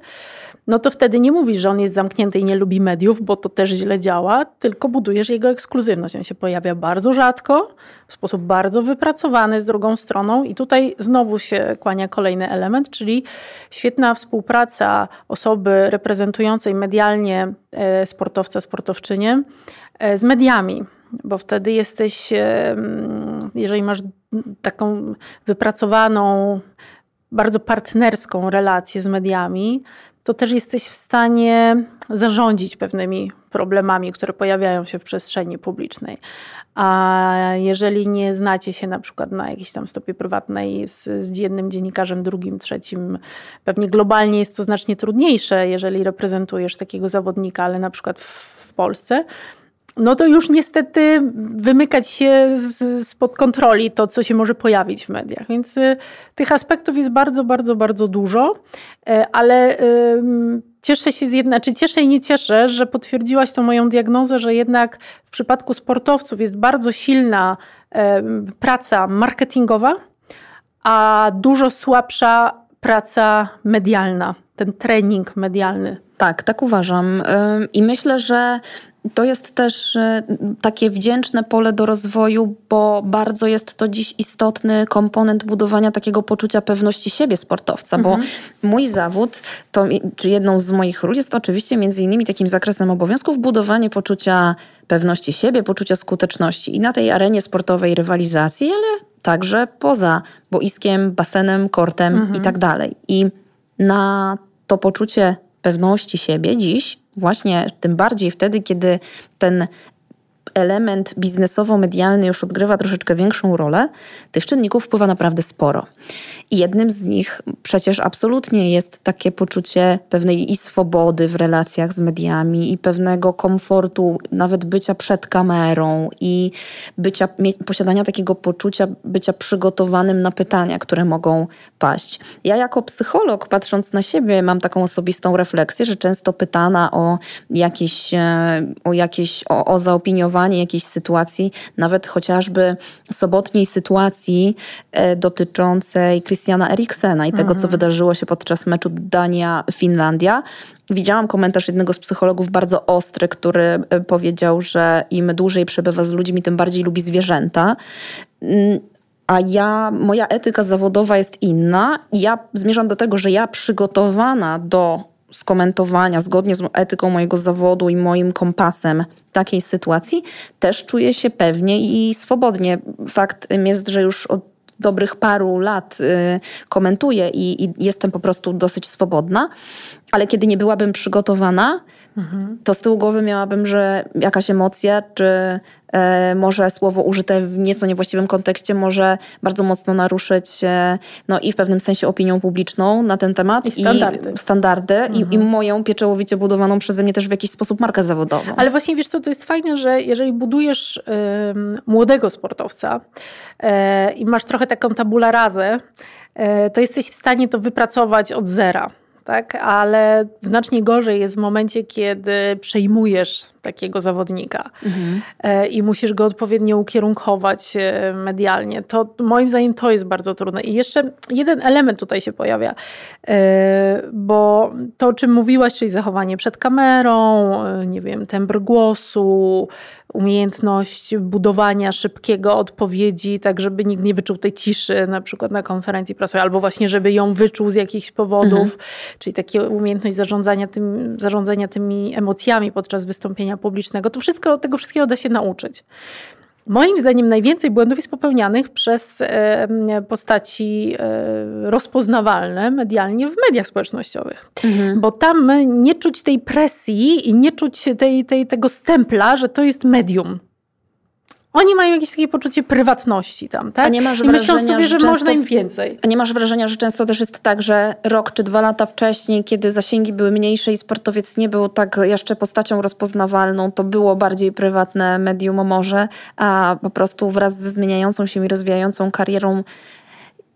no to wtedy nie mówisz, że on jest zamknięty i nie lubi mediów, bo to też źle działa, tylko budujesz jego ekskluzywność. On się pojawia bardzo rzadko, w sposób bardzo wypracowany z drugą stroną. I tutaj znowu się kłania kolejny element, czyli świetna współpraca osoby reprezentującej medialnie e, sportowca, sportowczynię e, z mediami, bo wtedy jesteś, e, jeżeli masz taką wypracowaną, bardzo partnerską relację z mediami, to też jesteś w stanie zarządzić pewnymi problemami, które pojawiają się w przestrzeni publicznej. A jeżeli nie znacie się na przykład na jakiejś tam stopie prywatnej z, z jednym dziennikarzem, drugim, trzecim, pewnie globalnie jest to znacznie trudniejsze, jeżeli reprezentujesz takiego zawodnika, ale na przykład w, w Polsce, no to już niestety wymykać się z, spod kontroli to, co się może pojawić w mediach. Więc y, tych aspektów jest bardzo, bardzo, bardzo dużo, y, ale y, cieszę się z jedna, czy cieszę i nie cieszę, że potwierdziłaś tą moją diagnozę, że jednak w przypadku sportowców jest bardzo silna praca marketingowa, a dużo słabsza praca medialna, ten trening medialny.
Tak, tak uważam. I myślę, że to jest też e, takie wdzięczne pole do rozwoju, bo bardzo jest to dziś istotny komponent budowania takiego poczucia pewności siebie sportowca, mhm. bo mój zawód, to, czy jedną z moich ról jest to oczywiście między innymi takim zakresem obowiązków budowanie poczucia pewności siebie, poczucia skuteczności i na tej arenie sportowej rywalizacji, ale także poza boiskiem, basenem, kortem mhm. i tak dalej. I na to poczucie pewności siebie dziś właśnie tym bardziej wtedy, kiedy ten element biznesowo-medialny już odgrywa troszeczkę większą rolę, tych czynników wpływa naprawdę sporo. Jednym z nich przecież absolutnie jest takie poczucie pewnej i swobody w relacjach z mediami, i pewnego komfortu, nawet bycia przed kamerą, i bycia, posiadania takiego poczucia bycia przygotowanym na pytania, które mogą paść. Ja, jako psycholog, patrząc na siebie, mam taką osobistą refleksję, że często pytana o jakieś, e, o, jakieś o, o zaopiniowanie jakiejś sytuacji, nawet chociażby sobotniej sytuacji e, dotyczącej Christiana Eriksena i tego, mhm. co wydarzyło się podczas meczu Dania-Finlandia. Widziałam komentarz jednego z psychologów bardzo ostry, który e, powiedział, że im dłużej przebywa z ludźmi, tym bardziej lubi zwierzęta. Mm, a ja, moja etyka zawodowa jest inna. Ja zmierzam do tego, że ja przygotowana do skomentowania zgodnie z etyką mojego zawodu i moim kompasem takiej sytuacji, też czuję się pewnie i swobodnie. Fakt jest, że już od dobrych paru lat y, komentuję i, i jestem po prostu dosyć swobodna, ale kiedy nie byłabym przygotowana, mhm. to z tyłu głowy miałabym, że jakaś emocja, czy e, może słowo użyte w nieco niewłaściwym kontekście może bardzo mocno naruszyć e, no i w pewnym sensie opinią publiczną na ten temat.
I standardy.
I, standardy mhm. i, i moją pieczołowicie budowaną przeze mnie też w jakiś sposób markę zawodową.
Ale właśnie wiesz co, to jest fajne, że jeżeli budujesz y, młodego sportowca y, i masz trochę taką tabula razę, y, to jesteś w stanie to wypracować od zera tak? ale znacznie gorzej jest w momencie, kiedy przejmujesz takiego zawodnika mhm. E, i musisz go odpowiednio ukierunkować e, medialnie. To moim zdaniem to jest bardzo trudne. I jeszcze jeden element tutaj się pojawia, e, bo to, o czym mówiłaś, czyli zachowanie przed kamerą, nie wiem, tembr głosu, umiejętność budowania szybkiego odpowiedzi, tak żeby nikt nie wyczuł tej ciszy, na przykład na konferencji prasowej, albo właśnie, żeby ją wyczuł z jakichś powodów, mhm. czyli takie umiejętność zarządzania, tym, zarządzania tymi emocjami podczas wystąpienia publicznego. To wszystko, tego wszystkiego da się nauczyć. Moim zdaniem najwięcej błędów jest popełnianych przez postaci e, rozpoznawalne medialnie w mediach społecznościowych. Mhm. Bo tam nie czuć tej presji i nie czuć tej, tej, tego stempla, że to jest medium. Oni mają jakieś takie poczucie prywatności tam, tak?
A nie masz
I myślą
wrażenia,
sobie, że,
że często-
można im więcej.
A nie masz wrażenia, że często też jest tak, że rok czy dwa lata wcześniej, kiedy zasięgi były mniejsze i sportowiec nie był tak jeszcze postacią rozpoznawalną, to było bardziej prywatne medium może, a po prostu wraz ze zmieniającą się i rozwijającą karierą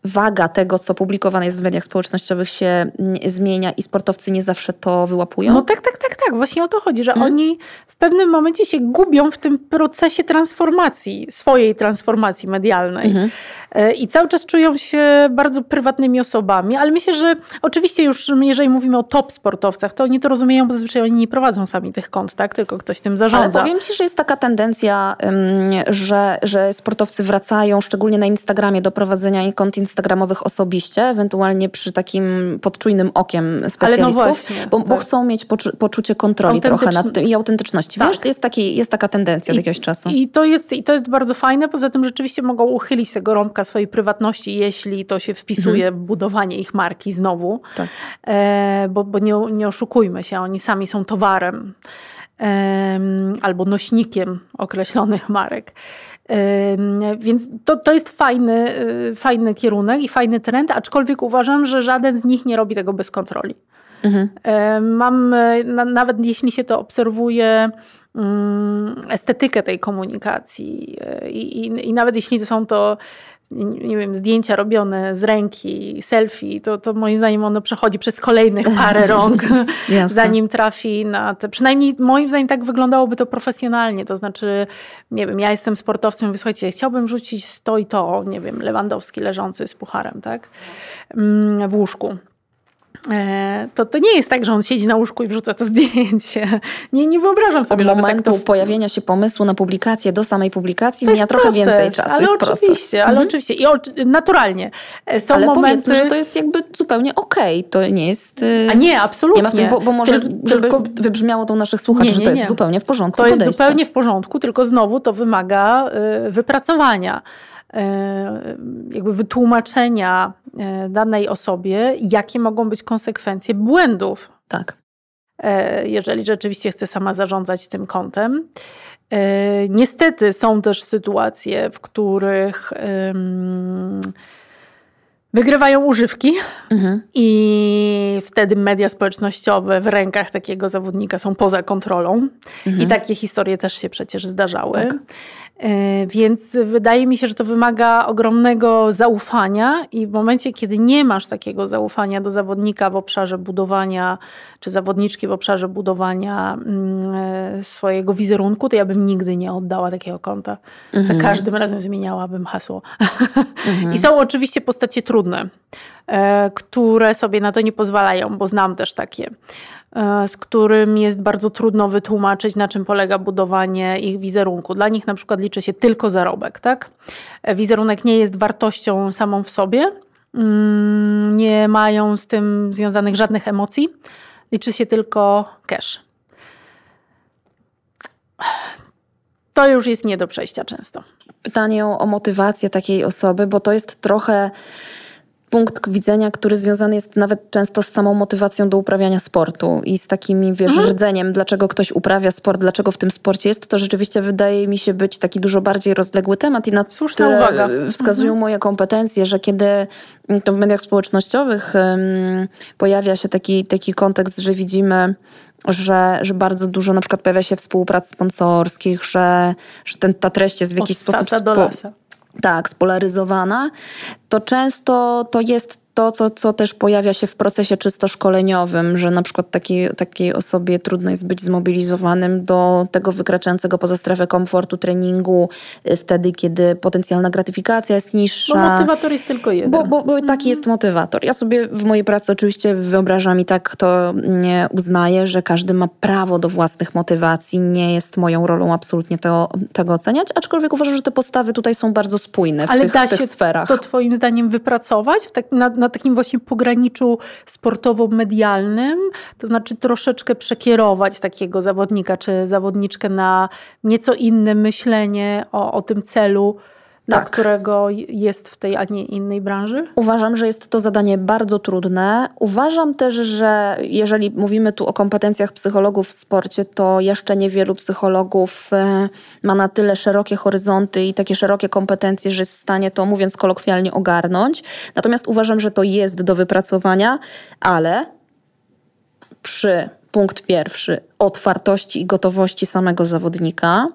waga tego, co publikowane jest w mediach społecznościowych się zmienia i sportowcy nie zawsze to wyłapują?
No tak, tak, tak, tak. Właśnie o to chodzi, że
Mhm.
oni w pewnym momencie się gubią w tym procesie transformacji, swojej transformacji medialnej.
Mhm.
E, I cały czas czują się bardzo prywatnymi osobami, ale myślę, że oczywiście już jeżeli mówimy o top sportowcach, to oni to rozumieją, bo zazwyczaj oni nie prowadzą sami tych kont, tak? Tylko ktoś tym
Ale
zarządza.
powiem Ci, że jest taka tendencja, że, że sportowcy wracają, szczególnie na Instagramie, do prowadzenia kont instagramowych osobiście, ewentualnie przy takim podczujnym okiem specjalistów,
właśnie,
bo, bo
tak.
chcą mieć poczu- poczucie kontroli trochę nad tym i autentyczności.
Tak.
Wiesz, jest, taki, jest taka tendencja od jakiegoś czasu.
I to, jest, I to jest bardzo fajne. Poza tym rzeczywiście mogą uchylić tego rąbka swojej prywatności, jeśli to się wpisuje w budowanie ich marki znowu.
Tak.
E, bo bo nie, nie oszukujmy się, oni sami są towarem em, albo nośnikiem określonych marek. Więc to, to jest fajny, y, fajny kierunek i fajny trend, aczkolwiek uważam, że żaden z nich nie robi tego bez kontroli.
Mhm.
E, Mam, e, na, nawet jeśli się to obserwuje, mm, estetykę tej komunikacji e, i, i, i nawet jeśli to są to nie wiem, zdjęcia robione z ręki, selfie, to, to moim zdaniem ono przechodzi przez kolejnych parę rąk, zanim trafi na te. Przynajmniej moim zdaniem tak wyglądałoby to profesjonalnie. To znaczy, nie wiem, ja jestem sportowcem, mówię, słuchajcie, chciałbym rzucić to i to, nie wiem, Lewandowski leżący z pucharem, tak? Mm, W łóżku. E, To, to nie jest tak, że on siedzi na łóżku i wrzuca to zdjęcie. Nie, nie wyobrażam
Od
sobie, żeby
momentu
tak to
pojawienia się pomysłu na publikację do samej publikacji
to
mija
jest
trochę
proces,
więcej czasu.
Ale
jest
oczywiście,
proces.
ale
Mhm.
oczywiście. I naturalnie. E, Są
Ale
momenty...
powiedzmy, że to jest jakby zupełnie okej. To nie jest... y,
A nie, absolutnie.
Nie tym, bo, bo może,
Tyl-
żeby
tylko
wybrzmiało to naszych słuchaczy,
Nie,
że
nie,
to jest
nie.
zupełnie w porządku
To jest
podejście.
zupełnie w porządku, tylko znowu to wymaga y, wypracowania, jakby wytłumaczenia y, danej osobie, jakie mogą być konsekwencje błędów,
Tak.
e, jeżeli rzeczywiście chce sama zarządzać tym kontem. E, Niestety są też sytuacje, w których wygrywają używki
Mhm.
i wtedy media społecznościowe w rękach takiego zawodnika są poza kontrolą. I takie historie też się przecież zdarzały.
Tak.
E, Więc wydaje mi się, że to wymaga ogromnego zaufania, i w momencie, kiedy nie masz takiego zaufania do zawodnika w obszarze budowania, czy zawodniczki w obszarze budowania mm, e, swojego wizerunku, to ja bym nigdy nie oddała takiego konta. Za każdym razem zmieniałabym hasło. I są oczywiście postacie trudne, e, które sobie na to nie pozwalają, bo znam też takie z którym jest bardzo trudno wytłumaczyć, na czym polega budowanie ich wizerunku. Dla nich na przykład liczy się tylko zarobek, tak? E, Wizerunek nie jest wartością samą w sobie, mm, nie mają z tym związanych żadnych emocji, liczy się tylko cash. To już jest nie do przejścia często.
Pytanie o, o motywację takiej osoby, bo to jest trochę punkt widzenia, który związany jest nawet często z samą motywacją do uprawiania sportu i z takimi, wiesz,
Mhm.
rdzeniem, dlaczego ktoś uprawia sport, dlaczego w tym sporcie jest. To rzeczywiście wydaje mi się być taki dużo bardziej rozległy temat i na
Słuszna
tyle
uwaga.
wskazują moje kompetencje, że kiedy to w mediach społecznościowych em, pojawia się taki, taki kontekst, że widzimy że, że bardzo dużo na przykład pojawia się współprac sponsorskich, że, że ten, ta treść jest w jakiś
Od
sposób
sasa do
spo-
lasa.
Tak, spolaryzowana, to często to jest to, co, co też pojawia się w procesie czysto szkoleniowym, że na przykład takiej, takiej osobie trudno jest być zmobilizowanym do tego wykraczającego poza strefę komfortu treningu y, wtedy, kiedy potencjalna gratyfikacja jest
Bo
niższa.
motywator jest tylko jeden.
Bo, bo, bo taki jest motywator. Ja sobie w mojej pracy oczywiście wyobrażam i tak to nie uznaję, że każdy ma prawo do własnych motywacji. Nie jest moją rolą absolutnie to, tego oceniać, aczkolwiek uważam, że te postawy tutaj są bardzo spójne w
Ale
tych,
da
tych
się
sferach.
to twoim zdaniem wypracować w tak, na, na takim właśnie pograniczu sportowo-medialnym? To znaczy troszeczkę przekierować takiego zawodnika czy zawodniczkę na nieco inne myślenie o, o tym celu,
Tak.
którego jest w tej, a nie innej branży?
Uważam, że jest to zadanie bardzo trudne. Uważam też, że jeżeli mówimy tu o kompetencjach psychologów w sporcie, to jeszcze niewielu psychologów e, ma na tyle szerokie horyzonty i takie szerokie kompetencje, że jest w stanie to, mówiąc kolokwialnie, ogarnąć. Natomiast uważam, że to jest do wypracowania, ale przy punkt pierwszy otwartości i gotowości samego zawodnika.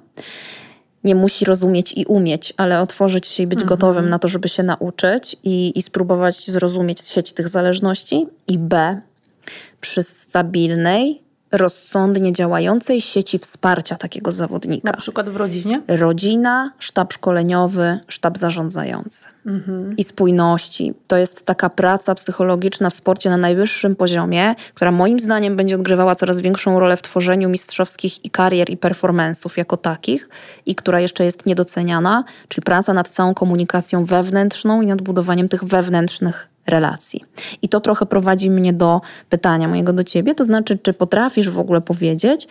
Nie musi rozumieć i umieć, ale otworzyć się i być gotowym na to, żeby się nauczyć i, i spróbować zrozumieć sieć tych zależności. I B, przy stabilnej, rozsądnie działającej sieci wsparcia takiego zawodnika.
Na przykład w rodzinie?
Rodzina, sztab szkoleniowy, sztab zarządzający. I spójności. To jest taka praca psychologiczna w sporcie na najwyższym poziomie, która moim zdaniem będzie odgrywała coraz większą rolę w tworzeniu mistrzowskich i karier i performance'ów jako takich i która jeszcze jest niedoceniana, czyli praca nad całą komunikacją wewnętrzną i nad budowaniem tych wewnętrznych relacji. I to trochę prowadzi mnie do pytania mojego do ciebie, to znaczy, czy potrafisz w ogóle powiedzieć,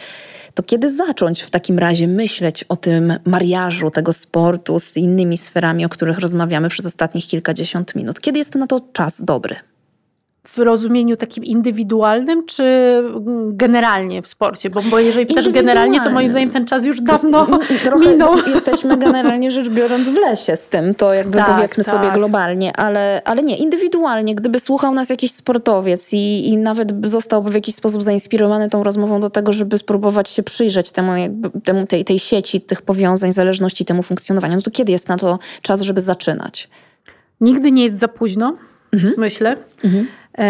to kiedy zacząć w takim razie myśleć o tym mariażu tego sportu z innymi sferami, o których rozmawiamy przez ostatnich kilkadziesiąt minut? Kiedy jest na to czas dobry?
W rozumieniu takim indywidualnym, czy generalnie w sporcie? Bo, bo jeżeli pytasz generalnie, to moim zdaniem ten czas już dawno
Trochę
minął.
jesteśmy generalnie rzecz biorąc w lesie z tym, to jakby
Tak,
powiedzmy
tak.
sobie globalnie, ale, ale nie, indywidualnie, gdyby słuchał nas jakiś sportowiec i, i nawet by zostałby w jakiś sposób zainspirowany tą rozmową do tego, żeby spróbować się przyjrzeć temu, temu tej, tej sieci, tych powiązań, zależności, temu funkcjonowaniu, no to kiedy jest na to czas, żeby zaczynać?
Nigdy nie jest za późno, myślę. E,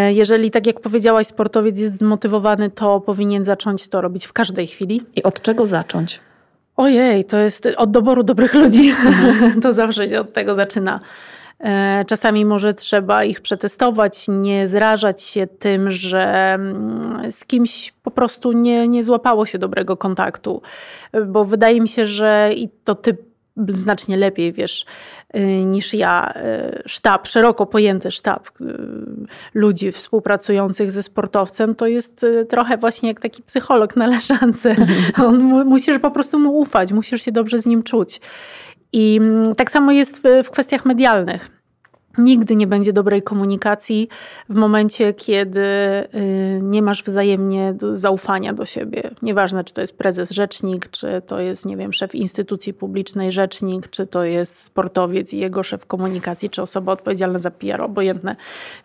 Jeżeli, tak jak powiedziałaś, sportowiec jest zmotywowany, to powinien zacząć to robić w każdej chwili.
I od czego zacząć?
Ojej, to jest od doboru dobrych ludzi. to zawsze się od tego zaczyna. E, Czasami może trzeba ich przetestować, nie zrażać się tym, że mm, z kimś po prostu nie, nie złapało się dobrego kontaktu. E, Bo wydaje mi się, że i to ty znacznie lepiej wiesz y, niż ja. y, Sztab, szeroko pojęty sztab y, ludzi współpracujących ze sportowcem, to jest trochę właśnie jak taki psycholog na leżance. On, mu- musisz po prostu mu ufać, musisz się dobrze z nim czuć. I mm, tak samo jest w, w kwestiach medialnych. Nigdy nie będzie dobrej komunikacji w momencie, kiedy y, nie masz wzajemnie zaufania do siebie. Nieważne, czy to jest prezes rzecznik, czy to jest, nie wiem, szef instytucji publicznej rzecznik, czy to jest sportowiec i jego szef komunikacji, czy osoba odpowiedzialna za PR, obojętne.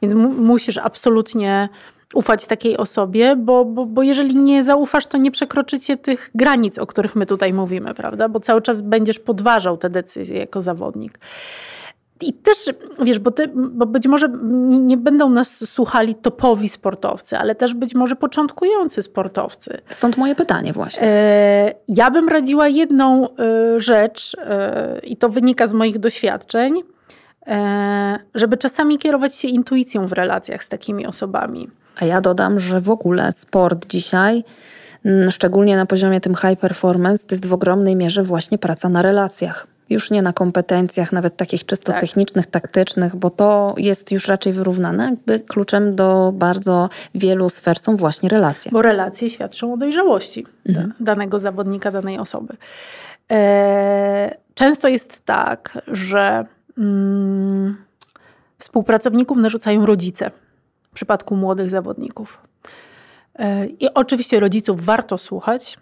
Więc mu- musisz absolutnie ufać takiej osobie, bo, bo, bo jeżeli nie zaufasz, to nie przekroczycie tych granic, o których my tutaj mówimy, prawda? Bo cały czas będziesz podważał te decyzje jako zawodnik. I też, wiesz, bo, ty, bo być może nie, nie będą nas słuchali topowi sportowcy, ale też być może początkujący sportowcy.
Stąd moje pytanie właśnie.
E, Ja bym radziła jedną e, rzecz, e, i to wynika z moich doświadczeń, e, żeby czasami kierować się intuicją w relacjach z takimi osobami.
A ja dodam, że w ogóle sport dzisiaj, mm, szczególnie na poziomie tym high performance, to jest w ogromnej mierze właśnie praca na relacjach. Już nie na kompetencjach, nawet takich czysto
Tak.
technicznych, taktycznych, bo to jest już raczej wyrównane. Jakby kluczem do bardzo wielu sfer są właśnie relacje.
Bo relacje świadczą o dojrzałości da- danego zawodnika, danej osoby. E, Często jest tak, że mm, współpracowników narzucają rodzice w przypadku młodych zawodników. E, I oczywiście rodziców warto słuchać,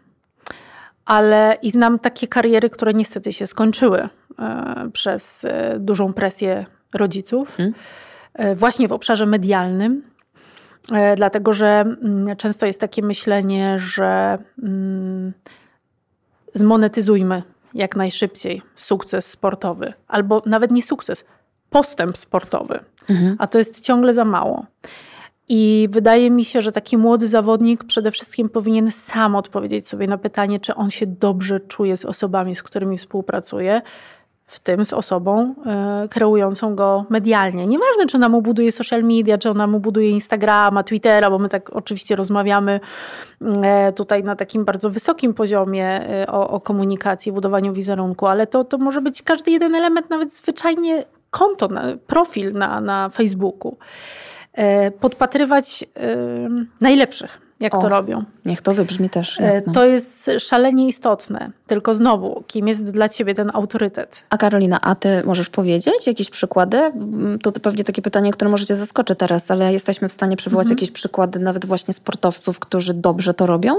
ale i znam takie kariery, które niestety się skończyły e, przez e, dużą presję rodziców, e, właśnie w obszarze medialnym. Dlatego, że mm, często jest takie myślenie, że mm, zmonetyzujmy jak najszybciej sukces sportowy, albo nawet nie sukces, postęp sportowy, a to jest ciągle za mało. I wydaje mi się, że taki młody zawodnik przede wszystkim powinien sam odpowiedzieć sobie na pytanie, czy on się dobrze czuje z osobami, z którymi współpracuje, w tym z osobą e, kreującą go medialnie. Nieważne, czy ona mu buduje social media, czy ona mu buduje Instagrama, Twittera, bo my tak oczywiście rozmawiamy e, tutaj na takim bardzo wysokim poziomie e, o, o komunikacji, budowaniu wizerunku, ale to, to może być każdy jeden element, nawet zwyczajnie konto, na, profil na, na Facebooku. E, Podpatrywać e, najlepszych jak
O.
to robią.
Niech to wybrzmi też,
E,
jasne.
To jest szalenie istotne. Tylko znowu, kim jest dla ciebie ten autorytet?
A Karolina, a ty możesz powiedzieć jakieś przykłady? Mm, To pewnie takie pytanie, które możecie zaskoczy teraz, ale jesteśmy w stanie przywołać
Mhm.
jakieś przykłady nawet właśnie sportowców, którzy dobrze to robią?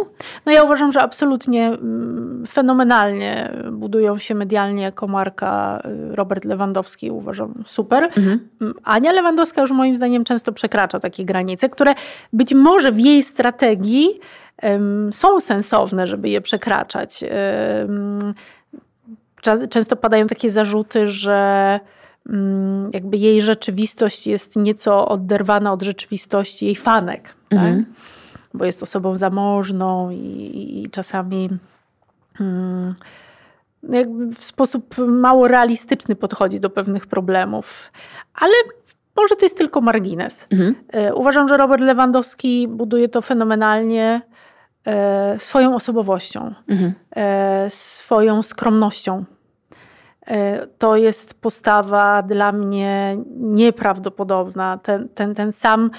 No ja uważam, że absolutnie mm, fenomenalnie budują się medialnie jako marka y, Robert Lewandowski. Uważam super.
Mhm.
Mm, Ania Lewandowska już moim zdaniem często przekracza takie granice, które być może w jej strategii em, są sensowne, żeby je przekraczać. Często padają takie zarzuty, że mm, jakby jej rzeczywistość jest nieco oderwana od rzeczywistości jej fanek.
Mhm.
Tak? Bo jest osobą zamożną i, i czasami mm, jakby w sposób mało realistyczny podchodzi do pewnych problemów. Ale może to jest tylko margines.
Mhm.
E, Uważam, że Robert Lewandowski buduje to fenomenalnie e, swoją osobowością,
Mhm.
e, swoją skromnością. To jest postawa dla mnie nieprawdopodobna. Ten, ten, ten sam,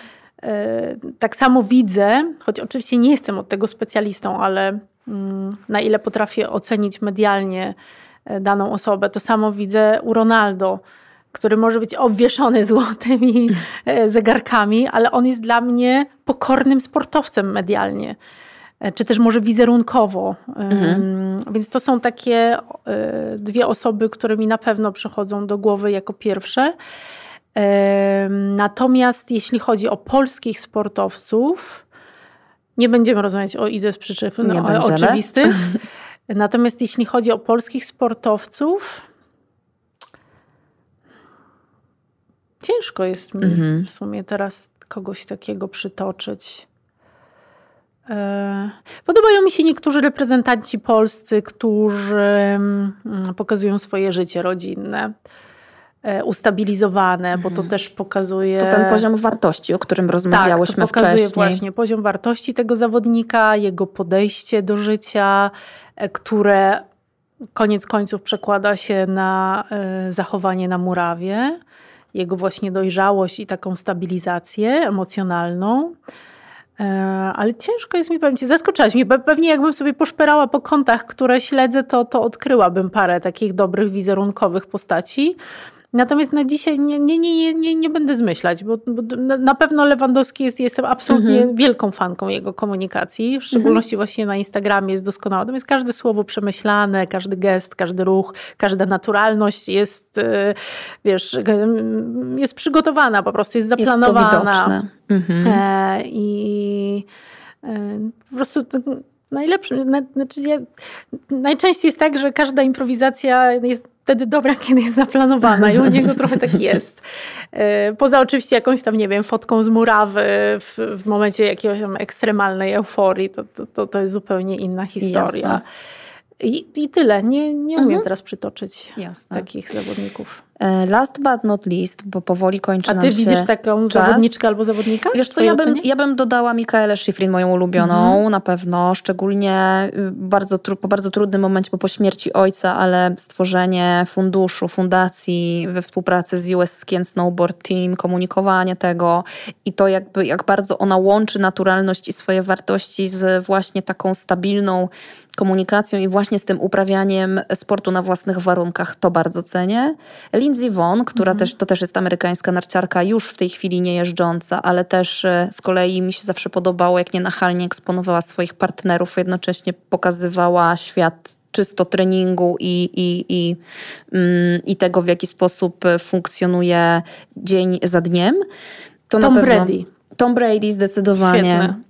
tak samo widzę, choć oczywiście nie jestem od tego specjalistą, ale mm, na ile potrafię ocenić medialnie daną osobę, to samo widzę u Ronaldo, który może być obwieszony złotymi e, zegarkami, ale on jest dla mnie pokornym sportowcem medialnie e, czy też może wizerunkowo. Ym, Więc to są takie y, dwie osoby, które mi na pewno przychodzą do głowy jako pierwsze. Natomiast jeśli chodzi o polskich sportowców, nie będziemy rozmawiać o Idze z przyczyn no, oczywistych. Natomiast jeśli chodzi o polskich sportowców, ciężko jest mi
Mhm.
w sumie teraz kogoś takiego przytoczyć. E, Podobają mi się niektórzy reprezentanci polscy, którzy mm, pokazują swoje życie rodzinne, e, ustabilizowane, bo to też pokazuje.
To ten poziom wartości, o którym
tak,
rozmawiałyśmy
to pokazuje
wcześniej.
właśnie poziom wartości tego zawodnika, jego podejście do życia, e, które koniec końców przekłada się na zachowanie na murawie, jego właśnie dojrzałość i taką stabilizację emocjonalną. E, Ale ciężko jest mi, powiem Ci, zaskoczyłaś mnie. Pe- Pewnie jakbym sobie poszperała po kontach, które śledzę, to, to odkryłabym parę takich dobrych wizerunkowych postaci. Natomiast na dzisiaj nie, nie, nie, nie, nie, będę zmyślać, bo, bo na- pewno Lewandowski jest, jestem absolutnie
Mhm.
wielką fanką jego komunikacji, w szczególności właśnie na Instagramie jest doskonała. Natomiast każde słowo przemyślane, każdy gest, każdy ruch, każda naturalność jest, e, wiesz, jest przygotowana, po prostu jest
Jest to
zaplanowana.
widoczne. Mhm.
E, I e, po prostu to najlepsze, na, znaczy ja, najczęściej jest tak, że każda improwizacja jest wtedy dobra, kiedy jest zaplanowana i u niego trochę tak jest. E, Poza oczywiście jakąś tam, nie wiem, fotką z murawy w, w momencie jakiejś tam ekstremalnej euforii, to, to, to, to jest zupełnie inna historia.
Jasne.
I, I tyle. Nie, nie umiem
Mhm.
teraz przytoczyć
Jasne.
takich zawodników.
E, Last but not least, bo powoli kończy
A ty widzisz taką
czas.
zawodniczkę albo zawodnika?
Wiesz co, ja bym, ja bym dodała Mikaelę Schifrin, moją ulubioną,
Mhm.
na pewno. Szczególnie y, bardzo, po bardzo trudnym momencie, bo po śmierci ojca, ale stworzenie funduszu, fundacji we współpracy z US Ski and Snowboard Team, komunikowanie tego i to jakby, jak bardzo ona łączy naturalność i swoje wartości z właśnie taką stabilną komunikacją i właśnie z tym uprawianiem sportu na własnych warunkach, to bardzo cenię. Lindsey Vonn, która też, to też jest amerykańska narciarka, już w tej chwili nie jeżdżąca, ale też e, z kolei mi się zawsze podobało, jak nienachalnie eksponowała swoich partnerów, jednocześnie pokazywała świat czysto treningu i, i, i, mm, i tego, w jaki sposób e, funkcjonuje dzień za dniem. To
Tom
na pewno,
Brady.
Tom Brady zdecydowanie.
Świetne.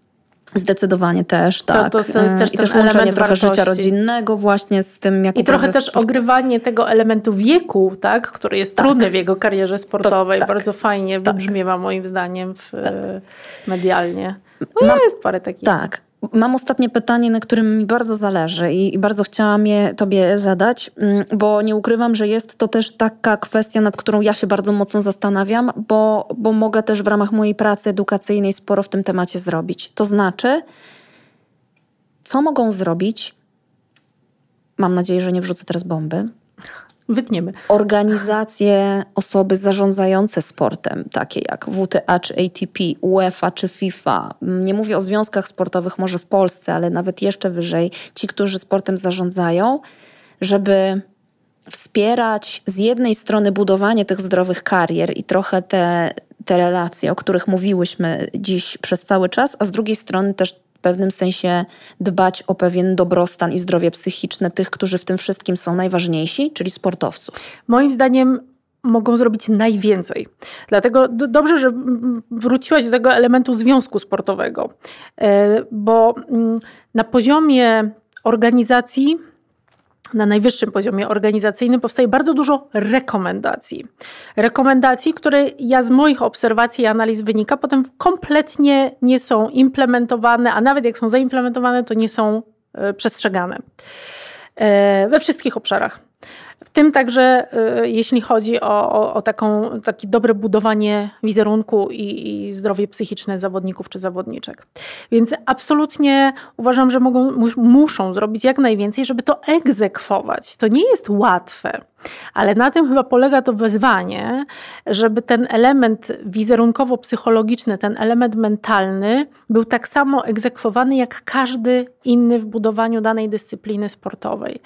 Zdecydowanie też,
To-
tak.
to jest też
I też łączenie trochę życia
wartości.
rodzinnego właśnie z tym, jak
I trochę też
sport.
ogrywanie tego elementu wieku, tak, który jest
Tak.
trudny w jego karierze sportowej.
tak.
Bardzo fajnie
Tak.
wybrzmiewa moim zdaniem w, e, medialnie. No
Mam-
jest parę takich.
Tak. Mam ostatnie pytanie, na którym mi bardzo zależy i, i bardzo chciałam je tobie zadać, mm, bo nie ukrywam, że jest to też taka kwestia, nad którą ja się bardzo mocno zastanawiam, bo, bo mogę też w ramach mojej pracy edukacyjnej sporo w tym temacie zrobić. To znaczy, co mogą zrobić, mam nadzieję, że nie wrzucę teraz bomby,
Wytniemy.
Organizacje, osoby zarządzające sportem, takie jak WTA czy ATP, UEFA czy FIFA. Nie mówię o związkach sportowych może w Polsce, ale nawet jeszcze wyżej, ci, którzy sportem zarządzają, żeby wspierać z jednej strony budowanie tych zdrowych karier i trochę te, te relacje, o których mówiłyśmy dziś przez cały czas, a z drugiej strony też w pewnym sensie dbać o pewien dobrostan i zdrowie psychiczne tych, którzy w tym wszystkim są najważniejsi, czyli sportowców.
Moim zdaniem mogą zrobić najwięcej. Dlatego dobrze, że wróciłaś do tego elementu związku sportowego, e, bo mm, na poziomie organizacji na najwyższym poziomie organizacyjnym powstaje bardzo dużo rekomendacji. Rekomendacji, które ja z moich obserwacji i analiz wynika, potem kompletnie nie są implementowane, a nawet jak są zaimplementowane, to nie są e, przestrzegane e, we wszystkich obszarach. W tym także, y, jeśli chodzi o, o, o taką, takie dobre budowanie wizerunku i, i, zdrowie psychiczne zawodników czy zawodniczek. Więc absolutnie uważam, że mogą, muszą zrobić jak najwięcej, żeby to egzekwować. To nie jest łatwe. Ale na tym chyba polega to wezwanie, żeby ten element wizerunkowo-psychologiczny, ten element mentalny był tak samo egzekwowany jak każdy inny w budowaniu danej dyscypliny sportowej.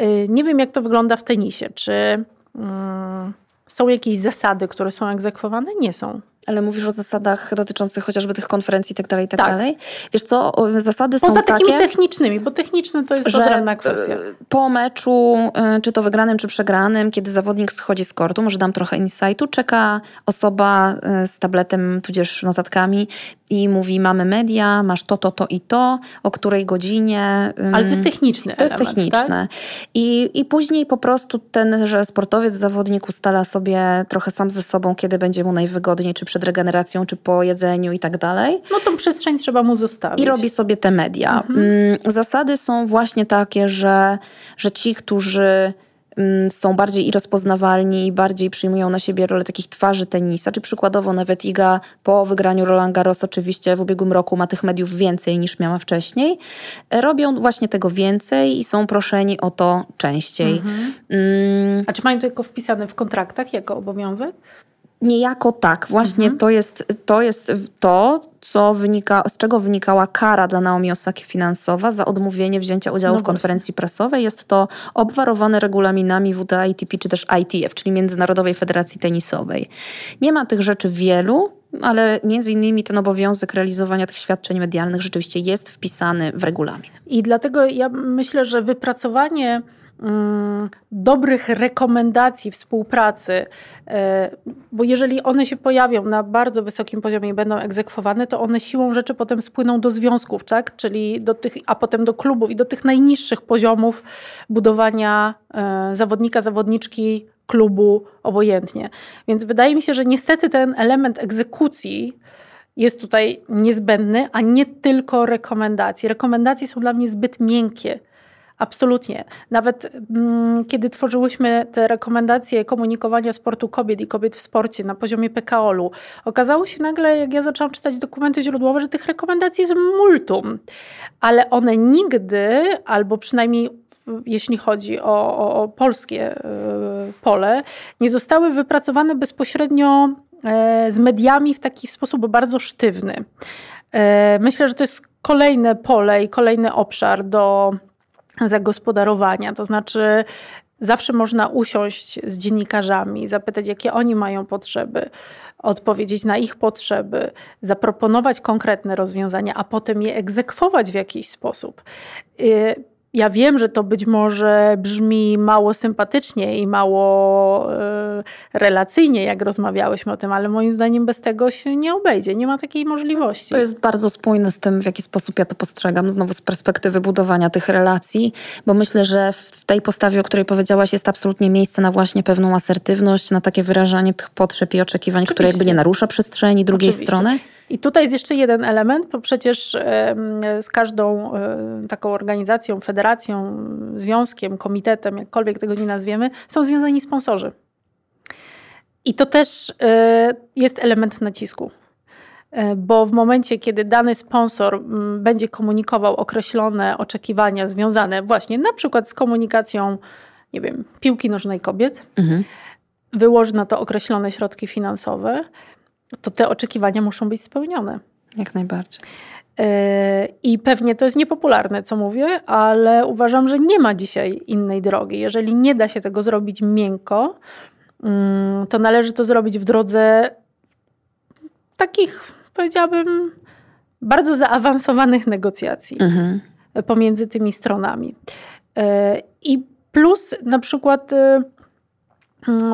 Y, nie wiem, jak to wygląda w tenisie. Czy mm, są jakieś zasady, które są egzekwowane? Nie są.
Ale mówisz o zasadach dotyczących chociażby tych konferencji i tak dalej, i tak, tak dalej. Wiesz co, zasady
Poza
są
takie... Poza
takimi
technicznymi, bo techniczne to jest odrębna kwestia.
Po meczu, e, czy to wygranym, czy przegranym, kiedy zawodnik schodzi z kortu, może dam trochę insightu, czeka osoba e, z tabletem, tudzież notatkami i mówi, mamy media, masz to, to, to i to, o której godzinie.
Ale to jest techniczne.
To element, jest techniczne. Tak? I, I później po prostu ten, że sportowiec, zawodnik ustala sobie trochę sam ze sobą, kiedy będzie mu najwygodniej, czy przed regeneracją, czy po jedzeniu i tak dalej.
No tą przestrzeń trzeba mu zostawić.
I robi sobie te media. Mhm. Mm, zasady są właśnie takie, że, że ci, którzy Mm, są bardziej i rozpoznawalni i bardziej przyjmują na siebie rolę takich twarzy tenisa, czy przykładowo nawet Iga po wygraniu Roland Garros oczywiście w ubiegłym roku ma tych mediów więcej niż miała wcześniej, e, robią właśnie tego więcej i są proszeni o to częściej. Mhm.
Mm. A czy mają to jako wpisane w kontraktach jako obowiązek?
Niejako tak. Właśnie mhm. to, jest, to jest to, co wynika, z czego wynikała kara dla Naomi Osaki finansowa za odmówienie wzięcia udziału no w konferencji prasowej. Jest to obwarowane regulaminami WTA, ITP czy też ITF, czyli Międzynarodowej Federacji Tenisowej. Nie ma tych rzeczy wielu, ale między innymi ten obowiązek realizowania tych świadczeń medialnych rzeczywiście jest wpisany w regulamin.
I dlatego ja myślę, że wypracowanie dobrych rekomendacji współpracy, e, bo jeżeli one się pojawią na bardzo wysokim poziomie i będą egzekwowane, to one siłą rzeczy potem spłyną do związków, tak? czyli do tych, a potem do klubów i do tych najniższych poziomów budowania e, zawodnika, zawodniczki, klubu, obojętnie. Więc wydaje mi się, że niestety ten element egzekucji jest tutaj niezbędny, a nie tylko rekomendacje. Rekomendacje są dla mnie zbyt miękkie Absolutnie. Nawet mm, kiedy tworzyłyśmy te rekomendacje komunikowania sportu kobiet i kobiet w sporcie na poziomie PKOL-u, okazało się nagle, jak ja zaczęłam czytać dokumenty źródłowe, że tych rekomendacji jest multum, ale one nigdy, albo przynajmniej jeśli chodzi o, o, o polskie y, pole, nie zostały wypracowane bezpośrednio y, z mediami w taki sposób bardzo sztywny. Y, myślę, że to jest kolejne pole i kolejny obszar do zagospodarowania. To znaczy, zawsze można usiąść z dziennikarzami, zapytać, jakie oni mają potrzeby, odpowiedzieć na ich potrzeby, zaproponować konkretne rozwiązania, a potem je egzekwować w jakiś sposób. Ja wiem, że to być może brzmi mało sympatycznie i mało y, relacyjnie, jak rozmawiałyśmy o tym, ale moim zdaniem bez tego się nie obejdzie. Nie ma takiej możliwości.
To jest bardzo spójne z tym, w jaki sposób ja to postrzegam, znowu z perspektywy budowania tych relacji, bo myślę, że w tej postawie, o której powiedziałaś, jest absolutnie miejsce na właśnie pewną asertywność, na takie wyrażanie tych potrzeb i oczekiwań, Oczywiście. które jakby nie narusza przestrzeni drugiej Oczywiście. strony.
I tutaj jest jeszcze jeden element, bo przecież z każdą taką organizacją, federacją, związkiem, komitetem, jakkolwiek tego nie nazwiemy, są związani sponsorzy. I to też e, jest element nacisku. E, bo w momencie, kiedy dany sponsor będzie komunikował określone oczekiwania związane właśnie na przykład z komunikacją nie wiem, piłki nożnej kobiet, mhm. wyłoży na to określone środki finansowe, to te oczekiwania muszą być spełnione.
Jak najbardziej.
E, I pewnie to jest niepopularne, co mówię, ale uważam, że nie ma dzisiaj innej drogi. Jeżeli nie da się tego zrobić miękko, mm, to należy to zrobić w drodze takich, powiedziałabym, bardzo zaawansowanych negocjacji mhm. pomiędzy tymi stronami. E, I plus na przykład mm,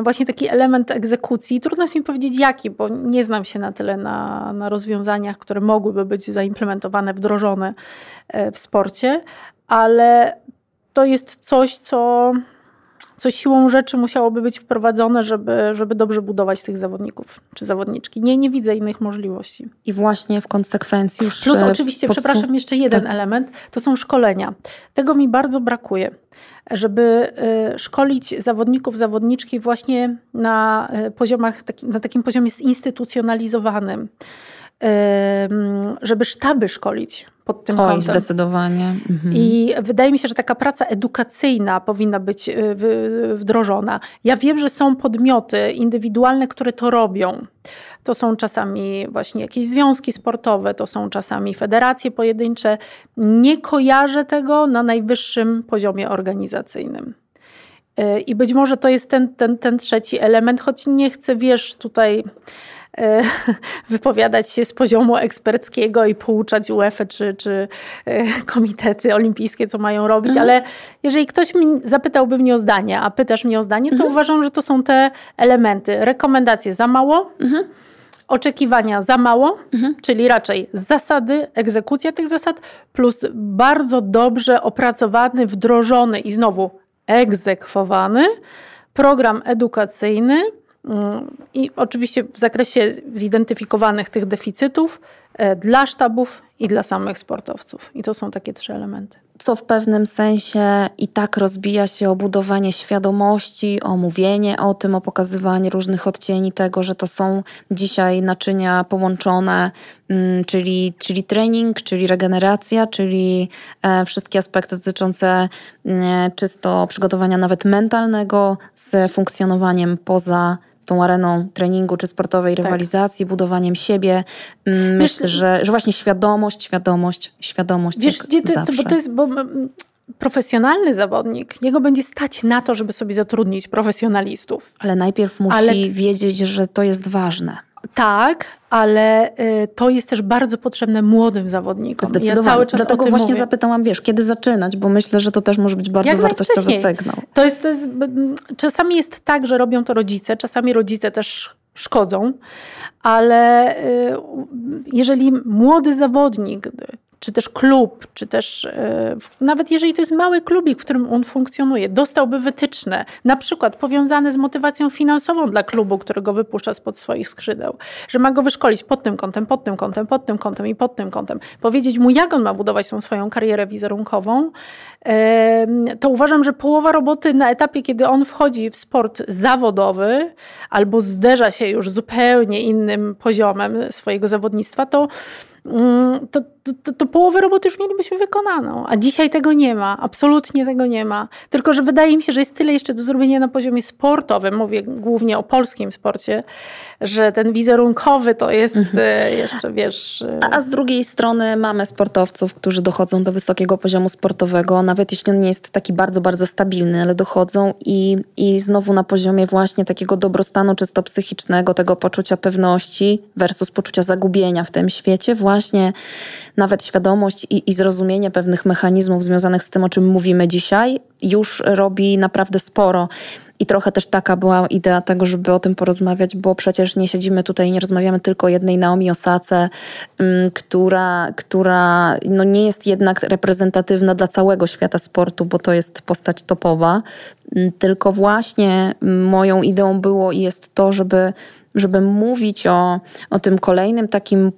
właśnie taki element egzekucji. Trudno jest mi powiedzieć jaki, bo nie znam się na tyle na, na rozwiązaniach, które mogłyby być zaimplementowane, wdrożone e, w sporcie, ale to jest coś, co co siłą rzeczy musiałoby być wprowadzone, żeby, żeby dobrze budować tych zawodników czy zawodniczki. Nie, nie widzę innych możliwości.
I właśnie w konsekwencji już.
Plus e, oczywiście, przepraszam, jeszcze jeden tak. element, to są szkolenia. Tego mi bardzo brakuje żeby e, szkolić zawodników, zawodniczki właśnie na e, poziomach, na takim poziomie zinstytucjonalizowanym żeby sztaby szkolić pod tym
Oj,
kątem.
zdecydowanie.
Mhm. I wydaje mi się, że taka praca edukacyjna powinna być y, wdrożona. Ja wiem, że są podmioty indywidualne, które to robią. To są czasami właśnie jakieś związki sportowe, to są czasami federacje pojedyncze. Nie kojarzę tego na najwyższym poziomie organizacyjnym. Y, I być może to jest ten, ten, ten trzeci element, choć nie chcę, wiesz, tutaj wypowiadać się z poziomu eksperckiego i pouczać UEFA czy, czy e, komitety olimpijskie, co mają robić, mhm. ale jeżeli ktoś mi zapytałby mnie o zdanie, a pytasz mnie o zdanie, to mhm. uważam, że to są te elementy. Rekomendacje za mało, mhm. oczekiwania za mało, mhm. czyli raczej zasady, egzekucja tych zasad, plus bardzo dobrze opracowany, wdrożony i znowu egzekwowany program edukacyjny, i oczywiście w zakresie zidentyfikowanych tych deficytów e, dla sztabów i dla samych sportowców. I to są takie trzy elementy.
Co w pewnym sensie i tak rozbija się o budowanie świadomości, o mówienie o tym, o pokazywanie różnych odcieni tego, że to są dzisiaj naczynia połączone, mm, czyli, czyli trening, czyli regeneracja, czyli e, wszystkie aspekty dotyczące mm, czysto przygotowania nawet mentalnego z funkcjonowaniem poza tą areną treningu czy sportowej tak. rywalizacji, tak. budowaniem siebie. Mm, myślę, że, że właśnie świadomość, świadomość, świadomość. Wiesz, gdzie to,
to, bo to jest, bo profesjonalny zawodnik, niego będzie stać na to, żeby sobie zatrudnić profesjonalistów.
Ale najpierw musi Ale... wiedzieć, że to jest ważne.
Tak, ale y, to jest też bardzo potrzebne młodym zawodnikom.
Zdecydowanie. Ja Dlatego właśnie mówię. zapytałam, wiesz, kiedy zaczynać, bo myślę, że to też może być bardzo Jak wartościowy sygnał.
To jest, to jest, czasami jest tak, że robią to rodzice, czasami rodzice też szkodzą, ale y, jeżeli młody zawodnik czy też klub, czy też e, nawet jeżeli to jest mały klubik, w którym on funkcjonuje, dostałby wytyczne, na przykład powiązane z motywacją finansową dla klubu, którego wypuszcza spod swoich skrzydeł, że ma go wyszkolić pod tym kątem, pod tym kątem, pod tym kątem i pod tym kątem, powiedzieć mu, jak on ma budować tą swoją karierę wizerunkową, to uważam, że połowa roboty na etapie, kiedy on wchodzi w sport zawodowy albo zderza się już zupełnie innym poziomem swojego zawodnictwa, to Mm, to, to, to połowę roboty już mielibyśmy wykonaną. A dzisiaj tego nie ma, absolutnie tego nie ma. Tylko, że wydaje mi się, że jest tyle jeszcze do zrobienia na poziomie sportowym, mówię głównie o polskim sporcie, że ten wizerunkowy to jest mhm. E, jeszcze, wiesz...
E, a, a z drugiej strony mamy sportowców, którzy dochodzą do wysokiego poziomu sportowego, nawet jeśli on nie jest taki bardzo, bardzo stabilny, ale dochodzą i, i znowu na poziomie właśnie takiego dobrostanu czysto psychicznego, tego poczucia pewności versus poczucia zagubienia w tym świecie, właśnie nawet świadomość i, i zrozumienie pewnych mechanizmów związanych z tym, o czym mówimy dzisiaj, już robi naprawdę sporo. I trochę też taka była idea tego, żeby o tym porozmawiać, bo przecież nie siedzimy tutaj nie rozmawiamy tylko o jednej Naomi Osace, mm, która, która no nie jest jednak reprezentatywna dla całego świata sportu, bo to jest postać topowa. Mm, tylko właśnie moją ideą było i jest to, żeby żeby mówić o, o tym kolejnym takim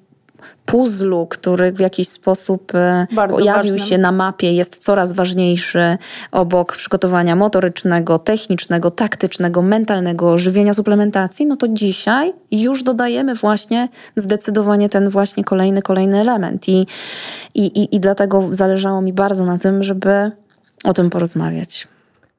puzzlu, który w jakiś sposób e, Bardzo pojawił ważnym. się na mapie, jest coraz ważniejszy obok przygotowania motorycznego, technicznego, taktycznego, mentalnego, żywienia suplementacji, no to dzisiaj już dodajemy właśnie zdecydowanie ten właśnie kolejny, kolejny element. I, i, i, i dlatego zależało mi bardzo na tym, żeby o tym porozmawiać.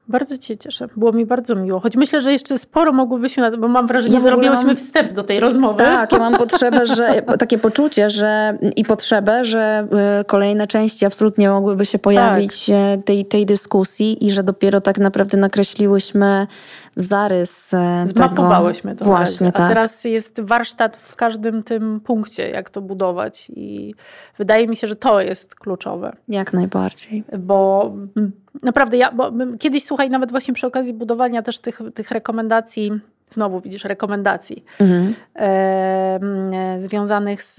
Bardzo Cię cieszę. Było mi bardzo miło. Choć myślę, że jeszcze sporo mogłybyśmy, bo mam wrażenie, że zrobiłyśmy mam... wstęp do tej rozmowy.
Tak, ja mam potrzebę, że takie poczucie, że i potrzebę, że e, kolejne części absolutnie mogłyby się pojawić tak. Tej, tej dyskusji i że dopiero tak naprawdę nakreśliłyśmy zarys
e, Zmapowałyśmy tego. to. Właśnie, A tak. teraz jest warsztat w każdym tym punkcie, jak to budować i wydaje mi się, że to jest kluczowe.
Jak najbardziej.
Bo mm, naprawdę ja, bo kiedyś słuchaj, nawet właśnie przy okazji budowania też tych, tych rekomendacji, znowu widzisz, rekomendacji mhm. e, związanych z,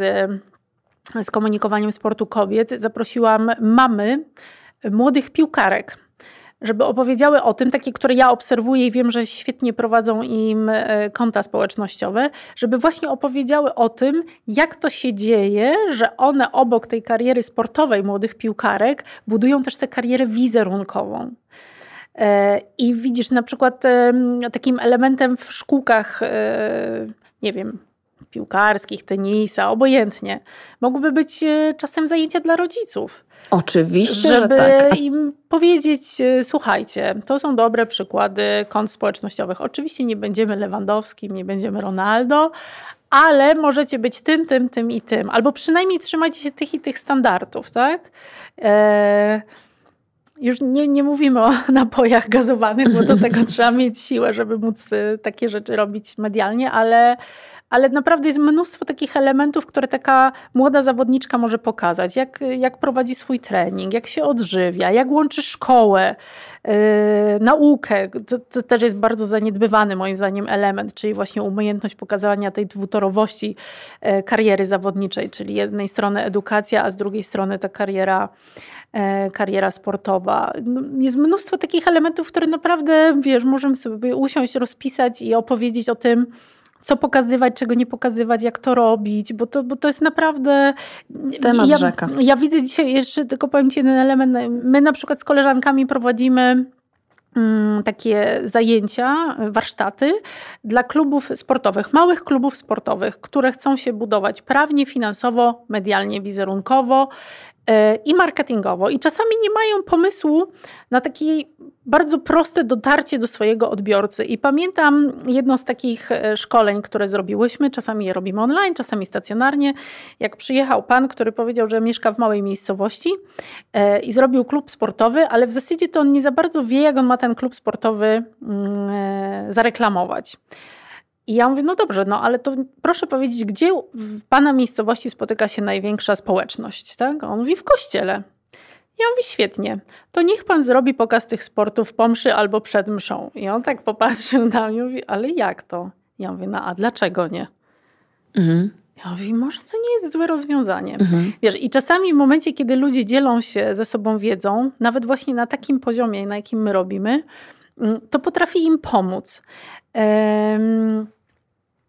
z komunikowaniem sportu kobiet, zaprosiłam mamy młodych piłkarek żeby opowiedziały o tym, takie, które ja obserwuję i wiem, że świetnie prowadzą im e, konta społecznościowe, żeby właśnie opowiedziały o tym, jak to się dzieje, że one obok tej kariery sportowej młodych piłkarek budują też tę karierę wizerunkową. E, I widzisz, na przykład takim elementem w szkółkach, e, nie wiem, piłkarskich, tenisa, obojętnie, mogłyby być czasem zajęcia dla rodziców
Oczywiście,
żeby
że tak.
im powiedzieć, e, słuchajcie, to są dobre przykłady kont społecznościowych. Oczywiście nie będziemy Lewandowskim, nie będziemy Ronaldo, ale możecie być tym, tym, tym i tym. Albo przynajmniej trzymajcie się tych i tych standardów, tak? E, już nie, nie mówimy o napojach gazowanych, bo do tego trzeba mieć siłę, żeby móc e, takie rzeczy robić medialnie, ale ale naprawdę jest mnóstwo takich elementów, które taka młoda zawodniczka może pokazać. Jak, jak prowadzi swój trening, jak się odżywia, jak łączy szkołę, yy, naukę. To, to, też jest bardzo zaniedbywany moim zdaniem element, czyli właśnie umiejętność pokazywania tej dwutorowości yy, kariery zawodniczej, czyli jednej strony edukacja, a z drugiej strony ta kariera yy, kariera sportowa. No, jest mnóstwo takich elementów, które naprawdę, wiesz, możemy sobie usiąść, rozpisać i opowiedzieć o tym, co pokazywać, czego nie pokazywać, jak to robić, bo to, bo to jest naprawdę...
Temat ja, rzeka.
Ja widzę dzisiaj jeszcze, tylko powiem Ci jeden element. My na przykład z koleżankami prowadzimy mm, takie zajęcia, warsztaty dla klubów sportowych, małych klubów sportowych, które chcą się budować prawnie, finansowo, medialnie, wizerunkowo i marketingowo, i czasami nie mają pomysłu na takie bardzo proste dotarcie do swojego odbiorcy. I pamiętam jedno z takich e, szkoleń, które zrobiłyśmy, czasami je robimy online, czasami stacjonarnie, jak przyjechał pan, który powiedział, że mieszka w małej miejscowości e, i zrobił klub sportowy, ale w zasadzie to on nie za bardzo wie, jak on ma ten klub sportowy mm, zareklamować. I ja mówię, no dobrze, no ale to proszę powiedzieć, gdzie w Pana miejscowości spotyka się największa społeczność? Tak? On mówi, w kościele. Ja mówię, świetnie, to niech Pan zrobi pokaz tych sportów po mszy albo przed mszą. I on tak popatrzył na mnie i mówi, ale jak to? Ja mówię, no a dlaczego nie? Mhm. Ja mówię, może to nie jest złe rozwiązanie. Mhm. Wiesz, i czasami w momencie, kiedy ludzie dzielą się ze sobą wiedzą, nawet właśnie na takim poziomie, na jakim my robimy, to potrafi im pomóc.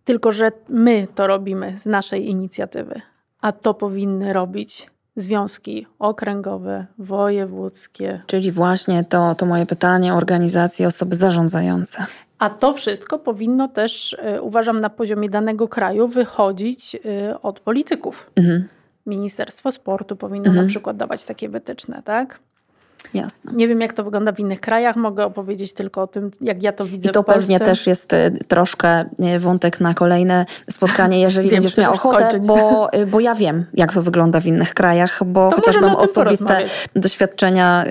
Tylko, że my to robimy z naszej inicjatywy, a to powinny robić związki okręgowe, wojewódzkie.
Czyli właśnie to, to moje pytanie, organizacje, osoby zarządzające.
A to wszystko powinno też, y, uważam, na poziomie danego kraju wychodzić y, od polityków. Mhm. Ministerstwo Sportu powinno mhm. na przykład dawać takie wytyczne, tak?
Jasne.
Nie wiem, jak to wygląda w innych krajach, mogę opowiedzieć tylko o tym, jak ja to widzę
I to pewnie też jest y, troszkę y, wątek na kolejne spotkanie, jeżeli wiem, będziesz miał ochotę, bo, y, bo ja wiem, jak to wygląda w innych krajach, bo to chociaż mam osobiste doświadczenia,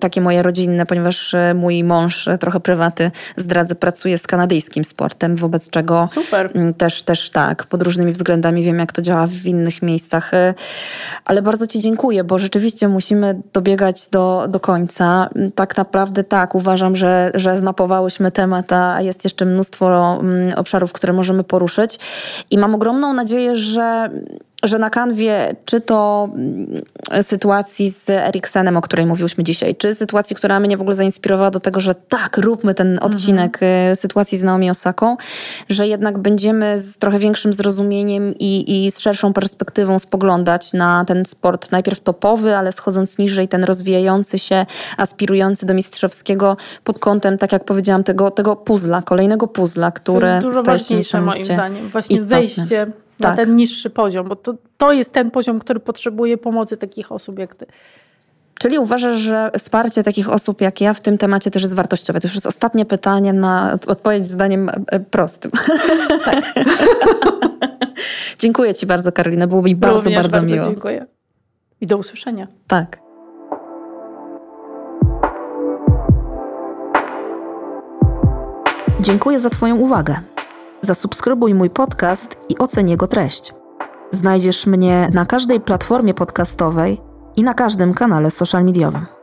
takie moje rodzinne, ponieważ mój mąż, trochę prywaty, zdradzę, pracuje z kanadyjskim sportem, wobec czego
Super.
też, też tak, pod różnymi względami wiem, jak to działa w innych miejscach. Ale bardzo Ci dziękuję, bo rzeczywiście musimy dobiegać do do, do końca. Tak naprawdę tak, uważam, że, że zmapowałyśmy temat, a jest jeszcze mnóstwo mm, obszarów, które możemy poruszyć. I mam ogromną nadzieję, że że na kanwie, czy to mm, sytuacji z Eriksenem, o której mówiłyśmy dzisiaj, czy sytuacji, która mnie w ogóle zainspirowała do tego, że tak, róbmy ten odcinek mhm. sytuacji z Naomi Osaką, że jednak będziemy z trochę większym zrozumieniem i, i z szerszą perspektywą spoglądać na ten sport, najpierw topowy, ale schodząc niżej, ten rozwijający się, aspirujący do mistrzowskiego pod kątem, tak jak powiedziałam, tego, tego puzla, kolejnego puzla, który
to jest dużo ważniejsze moim zdaniem. Właśnie istotne. zejście tak. na ten niższy poziom, bo to, to jest ten poziom, który potrzebuje pomocy takich osób jak ty.
Czyli uważasz, że wsparcie takich osób jak ja w tym temacie też jest wartościowe? To już jest ostatnie pytanie na odpowiedź zdaniem e, prostym. Tak. dziękuję Ci bardzo, Karolina. Było mi bardzo,
Również
bardzo,
bardzo
miło.
dziękuję. I do usłyszenia.
Tak. Dziękuję za Twoją uwagę. Zasubskrybuj mój podcast i oceń jego treść. Znajdziesz mnie na każdej platformie podcastowej i na każdym kanale social mediowym.